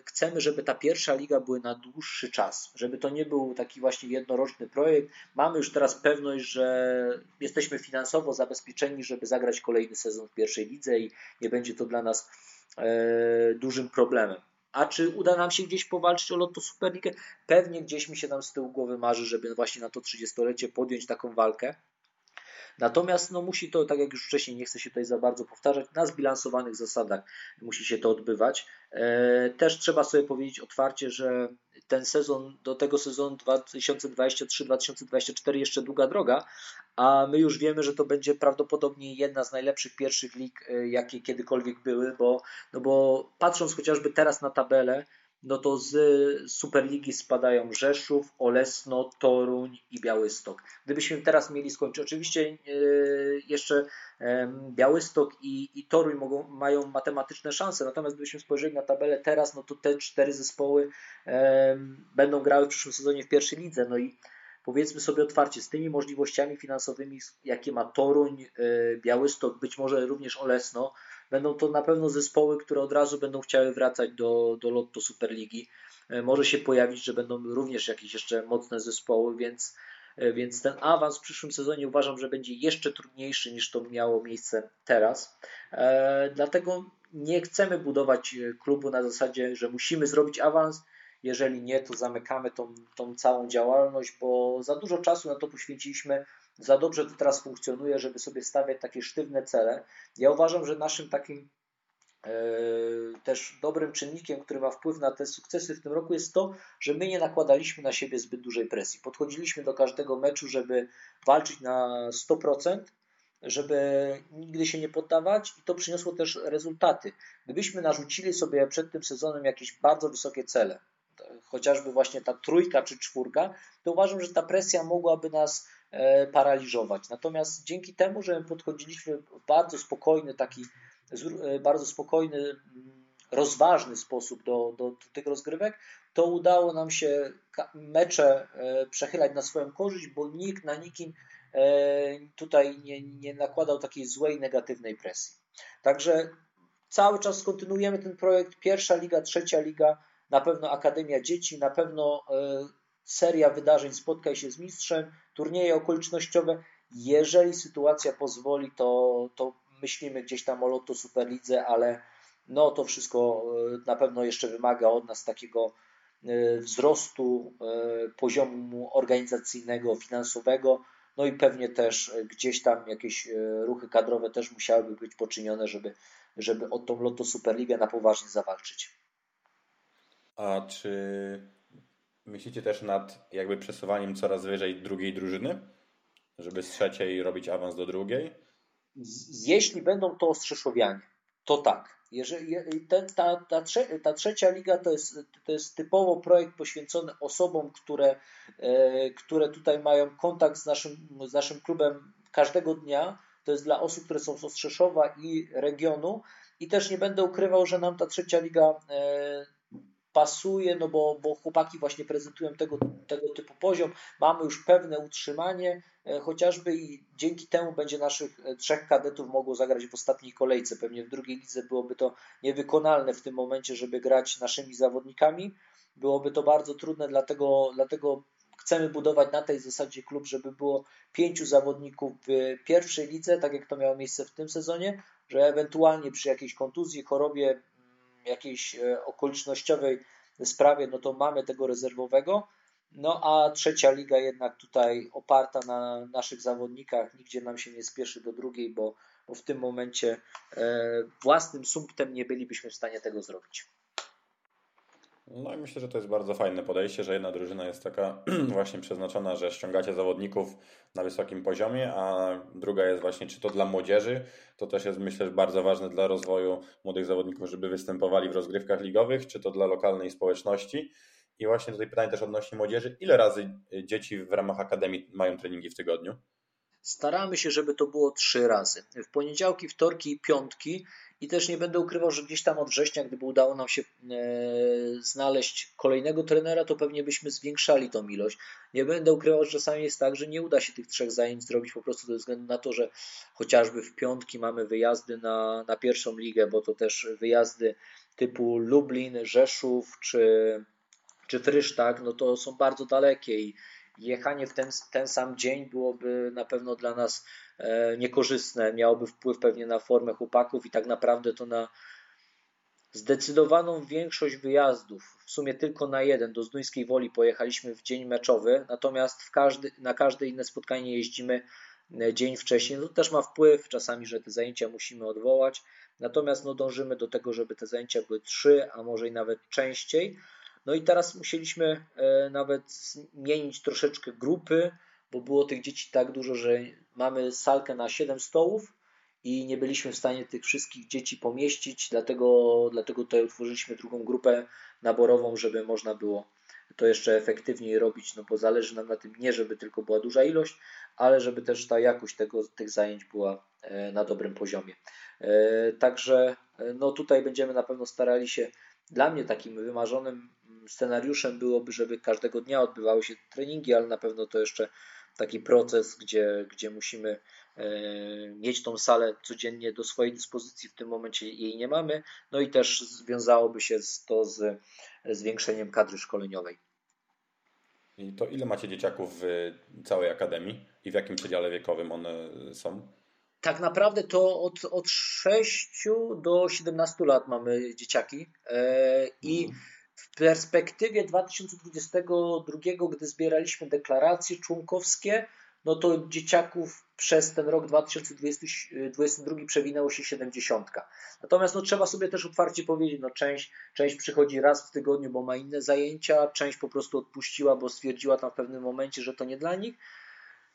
S2: chcemy, żeby ta pierwsza liga była na dłuższy czas, żeby to nie był taki właśnie jednoroczny projekt. Mamy już teraz pewność, że jesteśmy finansowo zabezpieczeni, żeby zagrać kolejny sezon w pierwszej lidze i nie będzie to dla nas e, dużym problemem. A czy uda nam się gdzieś powalczyć o Lotto Superligę? Pewnie gdzieś mi się tam z tyłu głowy marzy, żeby właśnie na to 30-lecie podjąć taką walkę. Natomiast no, musi to, tak jak już wcześniej, nie chcę się tutaj za bardzo powtarzać, na zbilansowanych zasadach musi się to odbywać. E, też trzeba sobie powiedzieć otwarcie, że ten sezon, do tego sezonu 2023-2024 jeszcze długa droga, a my już wiemy, że to będzie prawdopodobnie jedna z najlepszych pierwszych lig, e, jakie kiedykolwiek były, bo, no bo patrząc chociażby teraz na tabelę, no to z Superligi spadają Rzeszów, Olesno, Toruń i Białystok. Gdybyśmy teraz mieli skończyć, oczywiście e, jeszcze Białystok i, i Toruń mogą, mają matematyczne szanse, natomiast gdybyśmy spojrzeli na tabelę teraz, no to te cztery zespoły będą grały w przyszłym sezonie w pierwszej lidze. No i powiedzmy sobie otwarcie, z tymi możliwościami finansowymi, jakie ma Toruń, e, Białystok, być może również Olesno, Będą to na pewno zespoły, które od razu będą chciały wracać do, do Lotto Superligi. E, może się pojawić, że będą również jakieś jeszcze mocne zespoły, więc, e, więc ten awans w przyszłym sezonie uważam, że będzie jeszcze trudniejszy niż to miało miejsce teraz. E, dlatego nie chcemy budować klubu na zasadzie, że musimy zrobić awans. Jeżeli nie, to zamykamy tą, tą całą działalność, bo za dużo czasu na to poświęciliśmy za dobrze to teraz funkcjonuje, żeby sobie stawiać takie sztywne cele. Ja uważam, że naszym takim e, też dobrym czynnikiem, który ma wpływ na te sukcesy w tym roku jest to, że my nie nakładaliśmy na siebie zbyt dużej presji. Podchodziliśmy do każdego meczu, żeby walczyć na 100%, żeby nigdy się nie poddawać i to przyniosło też rezultaty. Gdybyśmy narzucili sobie przed tym sezonem jakieś bardzo wysokie cele, chociażby właśnie ta trójka czy czwórka, to uważam, że ta presja mogłaby nas E, paraliżować. Natomiast dzięki temu, że podchodziliśmy w bardzo spokojny, taki e, bardzo spokojny, mm, rozważny sposób do, do, do tych rozgrywek, to udało nam się mecze e, przechylać na swoją korzyść, bo nikt na nikim tutaj nie, nie nakładał takiej złej, negatywnej presji. Także cały czas kontynuujemy ten projekt. Pierwsza liga, trzecia liga, na pewno Akademia Dzieci, na pewno seria wydarzeń Spotkaj się z mistrzem, turnieje okolicznościowe. Jeżeli sytuacja pozwoli, to, to myślimy gdzieś tam o Lotto Superlidze, ale no to wszystko e, na pewno jeszcze wymaga od nas takiego e, wzrostu e, poziomu organizacyjnego, finansowego, no i pewnie też gdzieś tam jakieś ruchy kadrowe też musiałyby być poczynione, żeby, żeby o tą Lotto Superligę na poważnie zawalczyć.
S1: A czy Myślicie też nad jakby przesuwaniem coraz wyżej drugiej drużyny? Żeby z trzeciej robić awans do drugiej?
S2: Jeśli będą to Ostrzeszowianie, to tak. Jeżeli, ta, ta, ta, ta, trzecia liga to jest, to jest typowo projekt poświęcony osobom, które, e, które tutaj mają kontakt z naszym, z naszym klubem każdego dnia. To jest dla osób, które są z Ostrzeszowa i regionu. I też nie będę ukrywał, że nam ta trzecia liga e, pasuje, no bo, bo chłopaki właśnie prezentują tego, tego typu poziom. Mamy już pewne utrzymanie, e, chociażby i dzięki temu będzie naszych e, trzech kadetów mogło zagrać w ostatniej kolejce. Pewnie w drugiej lidze byłoby to niewykonalne w tym momencie, żeby grać naszymi zawodnikami. Byłoby to bardzo trudne, dlatego, dlatego chcemy budować na tej zasadzie klub, żeby było pięciu zawodników w pierwszej lidze, tak jak to miało miejsce w tym sezonie, że ewentualnie przy jakiejś kontuzji, chorobie, jakiejś e, okolicznościowej sprawie, no to mamy tego rezerwowego. No a trzecia liga jednak tutaj oparta na naszych zawodnikach, nigdzie nam się nie spieszy do drugiej, bo, bo w tym momencie e, własnym sumptem nie bylibyśmy w stanie tego zrobić.
S1: No i myślę, że to jest bardzo fajne podejście, że jedna drużyna jest taka (clears throat) właśnie przeznaczona, że ściągacie zawodników na wysokim poziomie, a druga jest właśnie czy to dla młodzieży, to też jest myślę, bardzo ważne dla rozwoju młodych zawodników, żeby występowali w rozgrywkach ligowych, czy to dla lokalnej społeczności. I właśnie tutaj pytanie też odnośnie młodzieży, ile razy dzieci w ramach akademii mają treningi w tygodniu?
S2: Staramy się, żeby to było trzy razy. W poniedziałki, wtorki i piątki i też nie będę ukrywał, że gdzieś tam od września, gdyby udało nam się e, znaleźć kolejnego trenera, to pewnie byśmy zwiększali tą ilość. Nie będę ukrywał, że czasami jest tak, że nie uda się tych trzech zajęć zrobić po prostu ze względu na to, że chociażby w piątki mamy wyjazdy na, na pierwszą ligę, bo to też wyjazdy typu Lublin, Rzeszów czy, czy Frysztak, no to są bardzo dalekie i jechanie w ten, ten sam dzień byłoby na pewno dla nas e, niekorzystne, miałoby wpływ pewnie na formę chłopaków i tak naprawdę to na zdecydowaną większość wyjazdów, w sumie tylko na jeden, do Zduńskiej Woli pojechaliśmy w dzień meczowy, natomiast każdy, na każde inne spotkanie jeździmy e, dzień wcześniej. No to też ma wpływ czasami, że te zajęcia musimy odwołać, natomiast no dążymy do tego, żeby te zajęcia były trzy, a może i nawet częściej. No i teraz musieliśmy e, nawet zmienić troszeczkę grupy, bo było tych dzieci tak dużo, że mamy salkę na 7 stołów i nie byliśmy w stanie tych wszystkich dzieci pomieścić, dlatego, dlatego tutaj utworzyliśmy drugą grupę naborową, żeby można było to jeszcze efektywniej robić, no bo zależy nam na tym nie, żeby tylko była duża ilość, ale żeby też ta jakość tego, tych zajęć była e, na dobrym poziomie. E, także no tutaj będziemy na pewno starali się, dla mnie takim wymarzonym scenariuszem byłoby, żeby każdego dnia odbywały się treningi, ale na pewno to jeszcze taki proces, gdzie, gdzie musimy e, mieć tą salę codziennie do swojej dyspozycji. W tym momencie jej nie mamy. No i też związałoby się to z zwiększeniem kadry szkoleniowej.
S1: I to ile macie dzieciaków w całej akademii i w jakim przedziale wiekowym one są?
S2: Tak naprawdę to od, od 6 do 17 lat mamy dzieciaki e, i mhm w perspektywie 2022, gdy zbieraliśmy deklaracje członkowskie, no to dzieciaków przez ten rok 2022 przewinęło się 70. Natomiast no, trzeba sobie też otwarcie powiedzieć, no, część, część przychodzi raz w tygodniu, bo ma inne zajęcia, część po prostu odpuściła, bo stwierdziła tam w pewnym momencie, że to nie dla nich.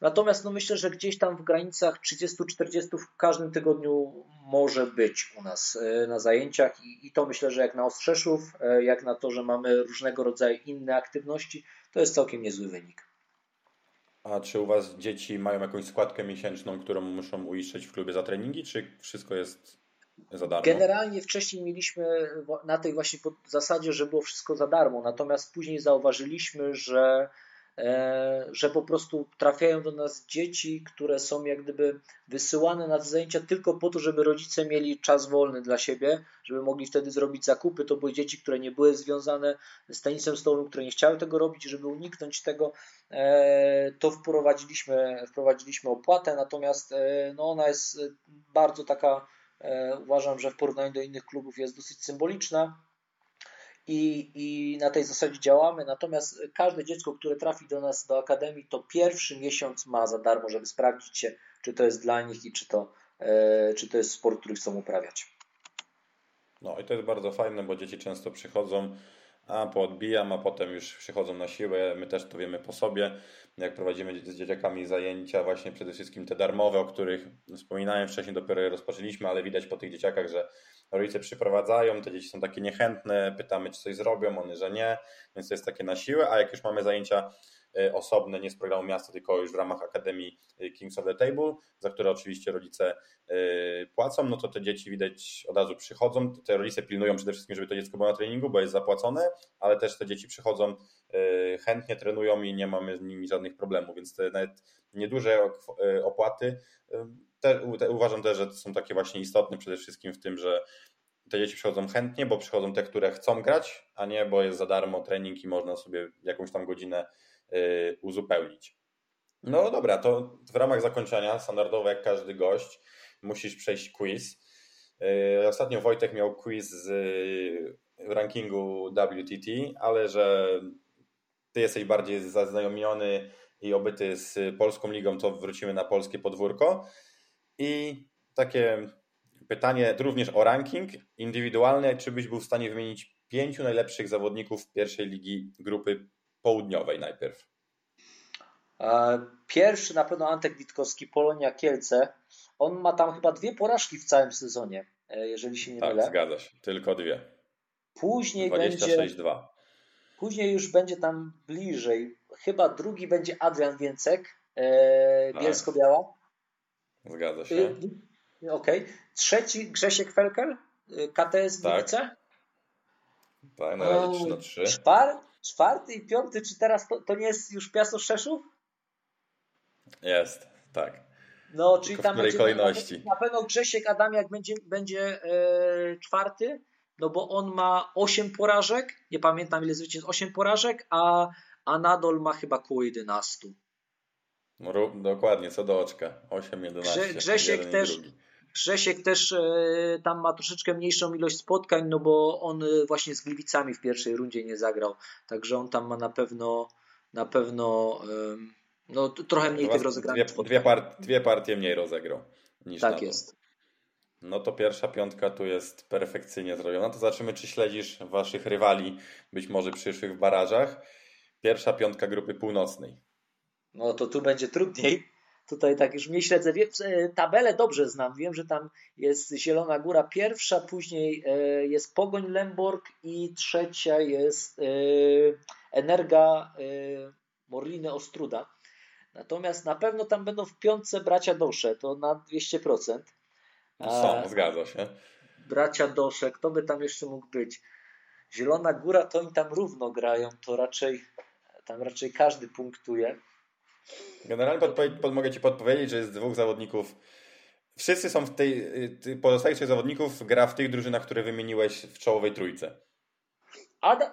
S2: Natomiast no myślę, że gdzieś tam w granicach 30-40 w każdym tygodniu może być u nas e, na zajęciach i, i to myślę, że jak na Ostrzeszów, e, jak na to, że mamy różnego rodzaju inne aktywności, to jest całkiem niezły wynik.
S1: A czy u Was dzieci mają jakąś składkę miesięczną, którą muszą uiszczeć w klubie za treningi, czy wszystko jest za darmo?
S2: Generalnie wcześniej mieliśmy na tej właśnie zasadzie, że było wszystko za darmo, natomiast później zauważyliśmy, że że po prostu trafiają do nas dzieci, które są jak gdyby wysyłane na te zajęcia tylko po to, żeby rodzice mieli czas wolny dla siebie, żeby mogli wtedy zrobić zakupy. To były dzieci, które nie były związane z tenisem stołowym, które nie chciały tego robić, żeby uniknąć tego, e, to wprowadziliśmy, wprowadziliśmy opłatę, natomiast e, no ona jest bardzo taka, uważam, że w porównaniu do innych klubów jest dosyć symboliczna i, i na tej zasadzie działamy. Natomiast każde dziecko, które trafi do nas do akademii, to pierwszy miesiąc ma za darmo, żeby sprawdzić się, czy to jest dla nich i czy to, e, czy to jest sport, który chcą uprawiać.
S1: No i to jest bardzo fajne, bo dzieci często przychodzą, a poodbijam, a potem już przychodzą na siłę. My też to wiemy po sobie, jak prowadzimy z dzieciakami zajęcia, właśnie przede wszystkim te darmowe, o których wspominałem wcześniej, dopiero je rozpoczęliśmy, ale widać po tych dzieciakach, że rodzice przyprowadzają, te dzieci są takie niechętne, pytamy, czy coś zrobią, one, że nie, więc to jest takie na siłę, a jak już mamy zajęcia osobne, nie z programu miasta, tylko już w ramach Akademii y, Kings of the Table, za które oczywiście rodzice y, płacą, no to te dzieci widać od razu przychodzą. Te rodzice pilnują przede wszystkim, żeby to dziecko było na treningu, bo jest zapłacone, ale też te dzieci przychodzą chętnie, trenują i nie mamy z nimi żadnych problemów, więc te nawet nieduże opłaty te, te, uważam też, że są takie właśnie istotne przede wszystkim w tym, że te dzieci przychodzą chętnie, bo przychodzą te, które chcą grać, a nie, bo jest za darmo trening i można sobie jakąś tam godzinę uzupełnić. No dobra, to w ramach zakończenia, standardowo jak każdy gość, musisz przejść quiz. Y, ostatnio Wojtek miał quiz z rankingu WTT, ale że ty jesteś bardziej zaznajomiony i obyty z polską ligą, to wrócimy na polskie podwórko. I takie pytanie również o ranking indywidualny. Czy byś był w stanie wymienić pięciu najlepszych zawodników pierwszej ligi grupy południowej najpierw?
S2: Pierwszy na pewno Antek Witkowski, Polonia Kielce. On ma tam chyba dwie porażki w całym sezonie, e, jeżeli się nie
S1: tak,
S2: mylę.
S1: Tak, zgadza się. Tylko dwie.
S2: Później
S1: 26,
S2: będzie...
S1: 2.
S2: Później już będzie tam bliżej. Chyba drugi będzie Adrian Więcek, e, tak. Bielsko-Biała.
S1: Zgadza się.
S2: Y, y, okej. Okay. Trzeci Grzesiek Felkel, y, KTS Gliwice.
S1: Tak, na razie 3 na 3.
S2: Czwar, czwarty i piąty, czy teraz to, to nie jest już Piasto Szeszów?
S1: Jest, tak.
S2: No, czyli tam będzie
S1: kolejności?
S2: Na pewno Grzesiek Adamiak będzie, będzie e, czwarty, no bo on ma 8 porażek, nie pamiętam ile zwycięstw, 8 porażek, a, a Nadol ma chyba koło 11.
S1: No, dokładnie, co do oczka. 8, 11.
S2: Grze, Grzesiek też. Grzesiek też e, tam ma troszeczkę mniejszą ilość spotkań, no bo on e, właśnie z Gliwicami w pierwszej rundzie nie zagrał. Także on tam ma na pewno na pewno no, trochę mniej tych rozegranych
S1: dwie, dwie, part, dwie partie mniej rozegrał niż
S2: Tak jest.
S1: No to pierwsza piątka tu jest perfekcyjnie zrobiona. To zobaczymy, czy śledzisz waszych rywali, być może przyszłych w barażach. Pierwsza piątka grupy północnej.
S2: No to tu będzie trudniej. Tutaj tak już mnie śledzę. E, tabelę dobrze znam. Wiem, że tam jest Zielona Góra pierwsza, później e, jest Pogoń Lemborg i trzecia jest e, Energa Morliny Ostruda. Natomiast na pewno tam będą w piątce bracia Dosze, to na 200%.
S1: Są, zgadza się.
S2: Bracia Dosze, kto by tam jeszcze mógł być? Zielona Góra to oni tam równo grają, to raczej tam raczej każdy punktuje.
S1: Generalnie podpowiedź, pod, mogę Ci podpowiedzieć, że jest dwóch zawodników. Wszyscy są w tej, pozostałych trzech zawodników gra w tych drużynach, które wymieniłeś w czołowej trójce.
S2: Adam,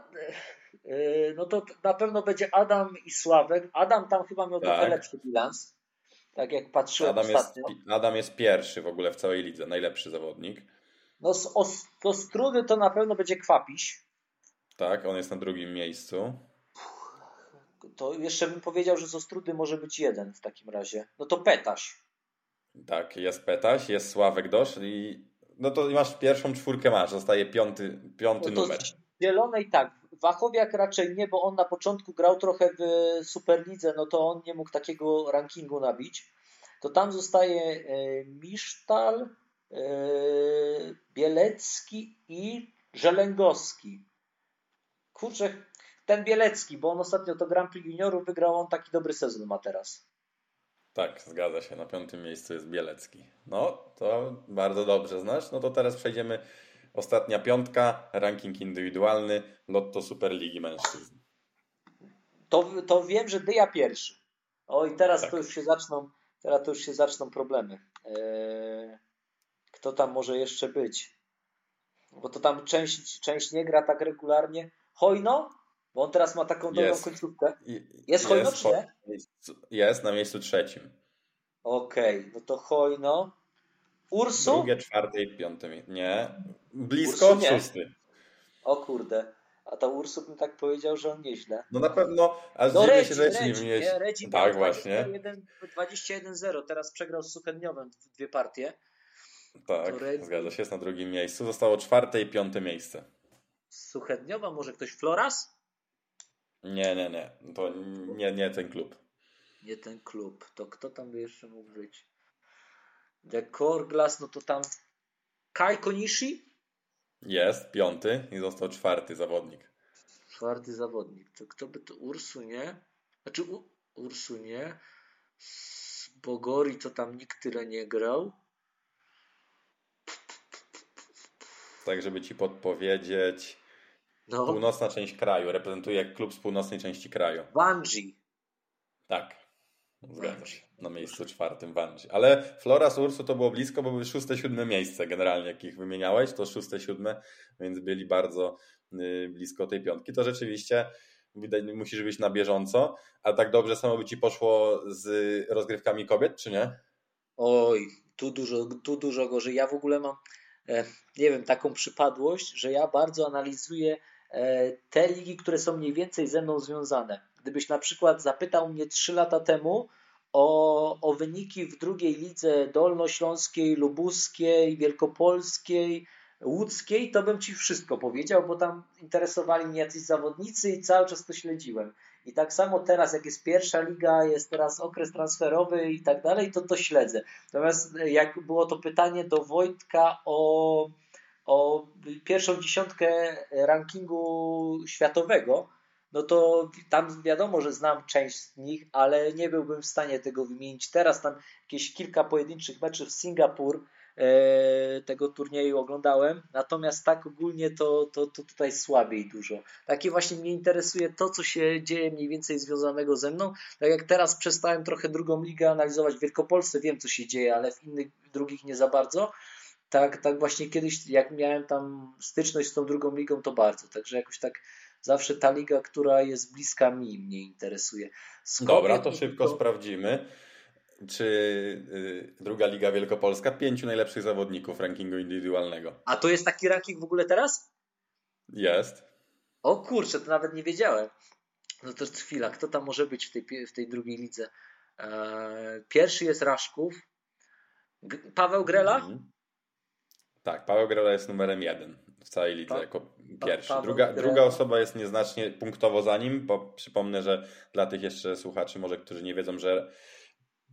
S2: e, no to na pewno będzie Adam i Sławek. Adam tam chyba miał tak. trochę lepszy bilans. Tak jak patrzyłem
S1: Adam
S2: ostatnio.
S1: Jest, Adam jest pierwszy w ogóle w całej lidze, najlepszy zawodnik.
S2: No z, o, to z trudy to na pewno będzie Kwapiś.
S1: Tak, on jest na drugim miejscu.
S2: To jeszcze bym powiedział, że z Ostrudy może być jeden w takim razie. No to Petaś.
S1: Tak, jest Petaś, jest Sławek Dosz i no to masz pierwszą czwórkę masz, zostaje piąty, piąty no numer.
S2: Zielonej tak, Wachowiak raczej nie, bo on na początku grał trochę w Superlidze, no to on nie mógł takiego rankingu nabić. To tam zostaje e, Misztal, e, Bielecki i Żelęgowski. Kurczę, ten Bielecki, bo on ostatnio to Grand Prix Juniorów wygrał, on taki dobry sezon ma teraz.
S1: Tak, zgadza się. Na piątym miejscu jest Bielecki. No, to bardzo dobrze znasz. No to teraz przejdziemy. Ostatnia piątka, ranking indywidualny, Lotto Superligi Mężczyzn.
S2: To, to wiem, że Dyja pierwszy. O i teraz tak. to już się zaczną, teraz to już się zaczną problemy. Eee, kto tam może jeszcze być? Bo to tam część, część nie gra tak regularnie. Hojno? Bo on teraz ma taką dobrą jest. końcówkę. Jest Hojno jest, czy nie?
S1: Jest na miejscu trzecim.
S2: Okej, okay, no to Hojno. Ursu?
S1: Drugie, czwarte i piąte. Nie. Blisko, Ursu szósty.
S2: O kurde. A to Ursu bym tak powiedział, że on nieźle.
S1: No na pewno, ale no
S2: Redzi,
S1: się, że
S2: Redzi, nie
S1: tak, właśnie.
S2: 21-0, teraz przegrał z Suchedniowem dwie partie.
S1: Tak, zgadza się, jest na drugim miejscu. Zostało czwarte i piąte miejsce.
S2: Suchedniowa, może ktoś Floras?
S1: Nie, nie, nie. To nie, nie ten klub.
S2: Nie ten klub. To kto tam by jeszcze mógł być? The Glass, no to tam Kai Konishi?
S1: Jest, piąty i został czwarty zawodnik.
S2: Czwarty zawodnik. To kto by to? Ursu, nie? Znaczy U... Ursu, nie? Z Bogori to tam nikt tyle nie grał.
S1: Tak, żeby ci podpowiedzieć. No. Północna część kraju. Reprezentuje klub z północnej części kraju.
S2: Wanji.
S1: Tak. Zgadzam się. Na miejscu czwartym Wanzi. Ale Flora z Ursu to było blisko, bo były szóste, siódme miejsce generalnie, jakich wymieniałeś. To szóste, siódme, więc byli bardzo y, blisko tej piątki. To rzeczywiście widać, musisz być na bieżąco. A tak dobrze samo by ci poszło z rozgrywkami kobiet, czy nie?
S2: Oj, tu dużo, tu dużo gorzej. Ja w ogóle mam, e, nie wiem, taką przypadłość, że ja bardzo analizuję te ligi, które są mniej więcej ze mną związane. Gdybyś na przykład zapytał mnie 3 lata temu o, o wyniki w drugiej lidze dolnośląskiej, lubuskiej, wielkopolskiej, łódzkiej, to bym ci wszystko powiedział, bo tam interesowali mnie jacyś zawodnicy i cały czas to śledziłem. I tak samo teraz, jak jest pierwsza liga, jest teraz okres transferowy i tak dalej, to to śledzę. Natomiast jak było to pytanie do Wojtka o, o pierwszą dziesiątkę rankingu światowego, no to tam wiadomo, że znam część z nich, ale nie byłbym w stanie tego wymienić teraz. Tam jakieś kilka pojedynczych meczów w Singapur e, tego turnieju oglądałem, natomiast tak ogólnie to, to, to tutaj słabiej dużo. Takie właśnie mnie interesuje to, co się dzieje mniej więcej związanego ze mną. Tak jak teraz przestałem trochę drugą ligę analizować w Wielkopolsce, wiem co się dzieje, ale w innych drugich nie za bardzo. Tak, tak właśnie kiedyś, jak miałem tam styczność z tą drugą ligą, to bardzo. Także jakoś tak zawsze ta liga, która jest bliska mi, mnie interesuje.
S1: Dobra, to szybko to... sprawdzimy. Czy y, druga liga wielkopolska, pięciu najlepszych zawodników rankingu indywidualnego.
S2: A to jest taki ranking w ogóle teraz?
S1: Jest.
S2: O kurczę, to nawet nie wiedziałem. No to chwila, kto tam może być w tej, w tej drugiej lidze? Eee, pierwszy jest Raszków. G Paweł Grela? Mhm.
S1: Tak, Paweł Grela jest numerem jeden w całej lidze jako pierwszy. Druga, druga osoba jest nieznacznie punktowo za nim, bo przypomnę, że dla tych jeszcze słuchaczy, może którzy nie wiedzą, że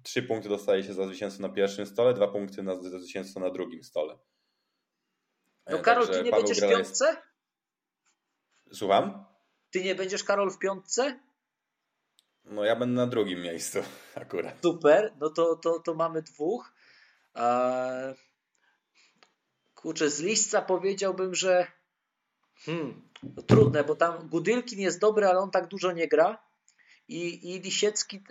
S1: trzy punkty dostaje się za zwycięstwo na pierwszym stole, dwa punkty na, za zwycięstwo na drugim stole.
S2: No e, Karol, Także ty nie Paweł będziesz w piątce? Jest...
S1: Słucham?
S2: Ty nie będziesz Karol w piątce?
S1: No ja będę na drugim miejscu (laughs) akurat.
S2: Super, no to, to, to mamy dwóch. Eee... Kurczę, z liśca powiedziałbym, że hmm, trudne, bo tam Gudylkin jest dobry, ale on tak dużo nie gra. I, i Lisiecki,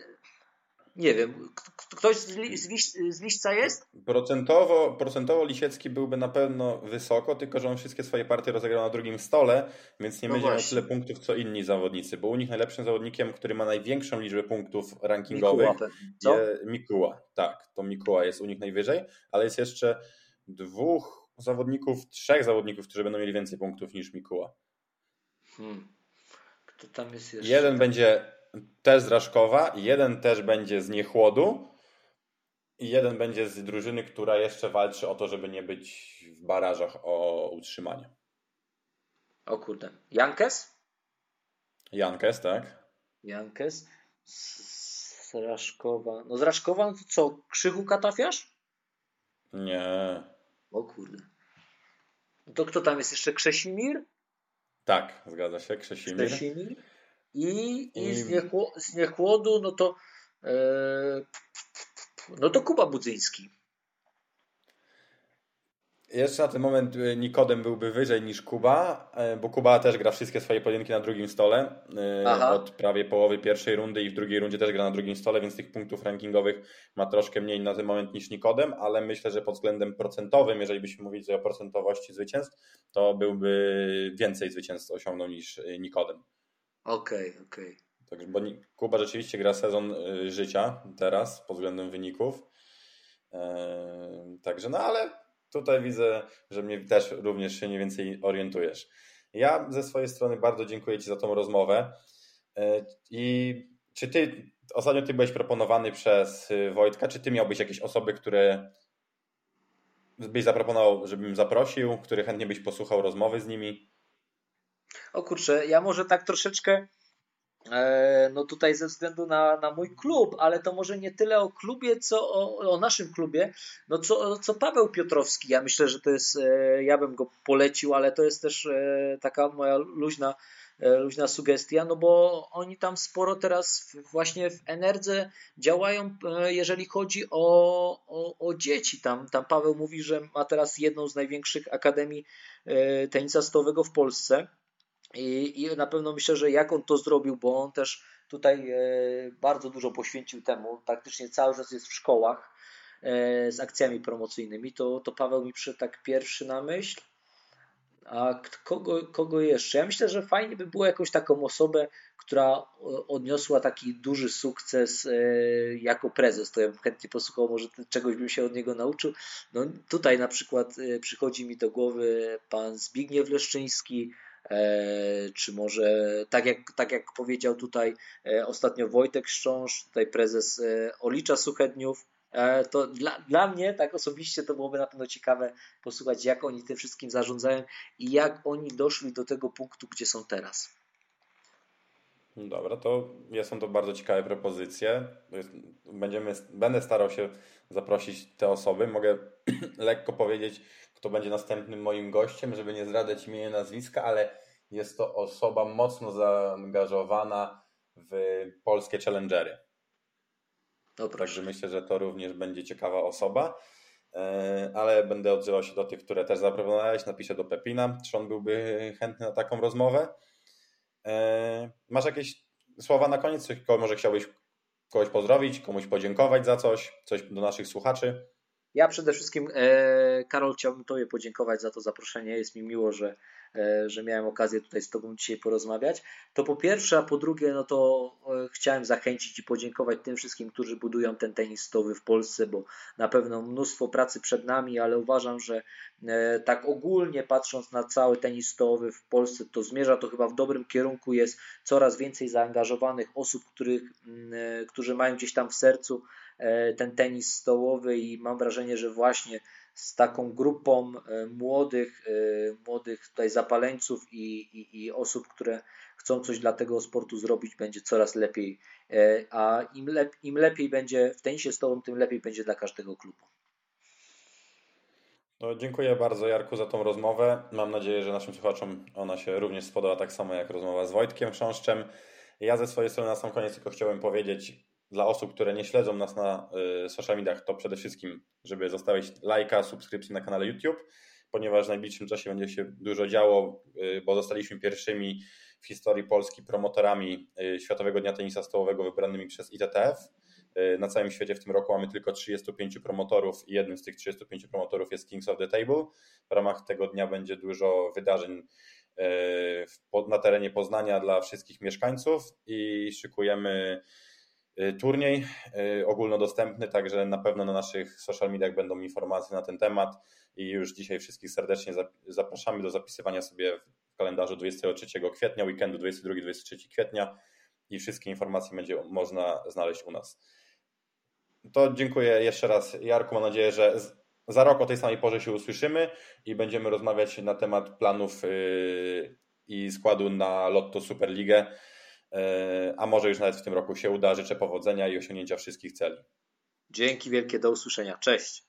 S2: nie wiem, ktoś z, liś, z liśca jest?
S1: Procentowo, procentowo Lisiecki byłby na pewno wysoko, tylko że on wszystkie swoje partie rozegrał na drugim stole, więc nie no będzie miał tyle punktów co inni zawodnicy, bo u nich najlepszym zawodnikiem, który ma największą liczbę punktów rankingowych Mikuła, jest Mikuła. Tak, to Mikuła jest u nich najwyżej, ale jest jeszcze dwóch zawodników, trzech zawodników, którzy będą mieli więcej punktów niż Mikuła.
S2: Hmm. Kto tam jest jeszcze?
S1: Jeden będzie też z Raszkowa, jeden też będzie z Niechłodu i jeden będzie z drużyny, która jeszcze walczy o to, żeby nie być w barażach o utrzymanie.
S2: O kurde. Jankes?
S1: Jankes, tak.
S2: Jankes. Z Raszkowa. No z Raszkowa no to co? Krzychu Katafiasz?
S1: Nie.
S2: O kurde. To kto tam jest jeszcze? Krzesimir?
S1: Tak, zgadza się, Krzesimir.
S2: Krzesimir. I, i, z, niechło, z niechłodu, no to e, no to Kuba Budzyński.
S1: Jeszcze na ten moment y, Nikodem byłby wyżej niż Kuba, e, bo Kuba też gra wszystkie swoje pojedynki na drugim stole. E, Aha. Od prawie połowy pierwszej rundy i w drugiej rundzie też gra na drugim stole, więc tych punktów rankingowych ma troszkę mniej na ten moment niż Nikodem, ale myślę, że pod względem procentowym, jeżeli byśmy mówili o procentowości zwycięstw, to byłby więcej zwycięstw osiągnął niż y, Nikodem.
S2: Okej, okay, okej.
S1: Okay. bo Kuba rzeczywiście gra sezon y, życia teraz pod względem wyników. Także no ale tutaj widzę, że mnie też również się mniej więcej orientujesz. Ja ze swojej strony bardzo dziękuję Ci za tą rozmowę. E, I czy Ty, ostatnio Ty byłeś proponowany przez y, Wojtka, czy Ty miałbyś jakieś osoby, które byś zaproponował, żebym zaprosił, które chętnie byś posłuchał rozmowy z nimi?
S2: O kurczę, ja może tak troszeczkę no tutaj ze względu na, na mój klub, ale to może nie tyle o klubie, co o, o naszym klubie, no co, co Paweł Piotrowski. Ja myślę, że to jest, e, ja bym go polecił, ale to jest też e, taka moja luźna, luźna sugestia, no bo oni tam sporo teraz właśnie w Enerdze działają, jeżeli chodzi o, o, o dzieci. Tam, tam Paweł mówi, że ma teraz jedną z największych akademii tenisa stołowego w Polsce I, I na pewno myślę, że jak on to zrobił, bo on też tutaj e, bardzo dużo poświęcił temu, praktycznie cały czas jest w szkołach e, z akcjami promocyjnymi, to, to Paweł mi przyszedł tak pierwszy na myśl. A kogo, kogo jeszcze? Ja myślę, że fajnie by było jakąś taką osobę, która odniosła taki duży sukces e, jako prezes. To ja bym chętnie posłuchał, może czegoś bym się od niego nauczył. No tutaj na przykład przychodzi mi do głowy pan Zbigniew Leszczyński, E, czy może tak jak, tak jak powiedział tutaj e, ostatnio Wojtek Szcząż, tutaj prezes e, Olicza Suchedniów, to dla, dla mnie tak osobiście to byłoby na pewno ciekawe posłuchać, jak oni tym wszystkim zarządzają i jak oni doszli do tego punktu, gdzie są teraz.
S1: Dobra, to są to bardzo ciekawe propozycje. Będziemy, będę starał się zaprosić te osoby. Mogę (clears throat) lekko powiedzieć, kto będzie następnym moim gościem, żeby nie zdradzać imienia nazwiska, ale jest to osoba mocno zaangażowana w polskie challengery. Dobra. Także myślę, że to również będzie ciekawa osoba. E, ale będę odzywał się do tych, które też zaproponowałeś. Napiszę do Pepina, czy on byłby chętny na taką rozmowę. E, masz jakieś słowa na koniec? Może chciałbyś kogoś pozdrowić, komuś podziękować za coś, coś do naszych słuchaczy?
S2: Ja przede wszystkim, e, Karol, chciałbym Tobie podziękować za to zaproszenie. Jest mi miło, że, e, że miałem okazję tutaj z Tobą dzisiaj porozmawiać. To po pierwsze, a po drugie, no to e, chciałem zachęcić i podziękować tym wszystkim, którzy budują ten tenis w Polsce, bo na pewno mnóstwo pracy przed nami, ale uważam, że tak ogólnie patrząc na cały tenis w Polsce, to zmierza to chyba w dobrym kierunku. Jest coraz więcej zaangażowanych osób, których, którzy mają gdzieś tam w sercu E, ten tenis stołowy i mam wrażenie, że właśnie z taką grupą e, młodych, e, młodych tutaj zapaleńców i, i, i osób, które chcą coś dla tego sportu zrobić, będzie coraz lepiej. A im, lep, im lepiej będzie w tenisie stołowym, tym lepiej będzie dla każdego klubu.
S1: No, dziękuję bardzo Jarku za tą rozmowę. Mam nadzieję, że naszym słuchaczom ona się również spodoba tak samo jak rozmowa z Wojtkiem Chrząszczem. Ja ze swojej strony na sam koniec tylko chciałem powiedzieć, dla osób, które nie śledzą nas na y, social mediach, to przede wszystkim, żeby zostawić lajka, subskrypcję na kanale YouTube, ponieważ w najbliższym czasie będzie się dużo działo, y, bo zostaliśmy pierwszymi w historii Polski promotorami y, Światowego Dnia Tenisa Stołowego wybranymi przez ITTF. Na całym świecie w tym roku mamy tylko 35 promotorów i jednym z tych 35 promotorów jest Kings of the Table. W ramach tego dnia będzie dużo wydarzeń na terenie Poznania dla wszystkich mieszkańców i szykujemy Y, turniej y, ogólnodostępny, także na pewno na naszych social mediach będą informacje na ten temat i już dzisiaj wszystkich serdecznie zapraszamy do zapisywania sobie w kalendarzu 23 kwietnia, weekendu 22-23 kwietnia i wszystkie informacje będzie można znaleźć u nas. To dziękuję jeszcze raz Jarku, mam nadzieję, że za rok o tej samej porze się usłyszymy i będziemy rozmawiać na temat planów y, i składu na Lotto Superligę E, a może już nawet w tym roku się uda. Życzę powodzenia i osiągnięcia wszystkich celi.
S2: Dzięki wielkie, do usłyszenia. Cześć.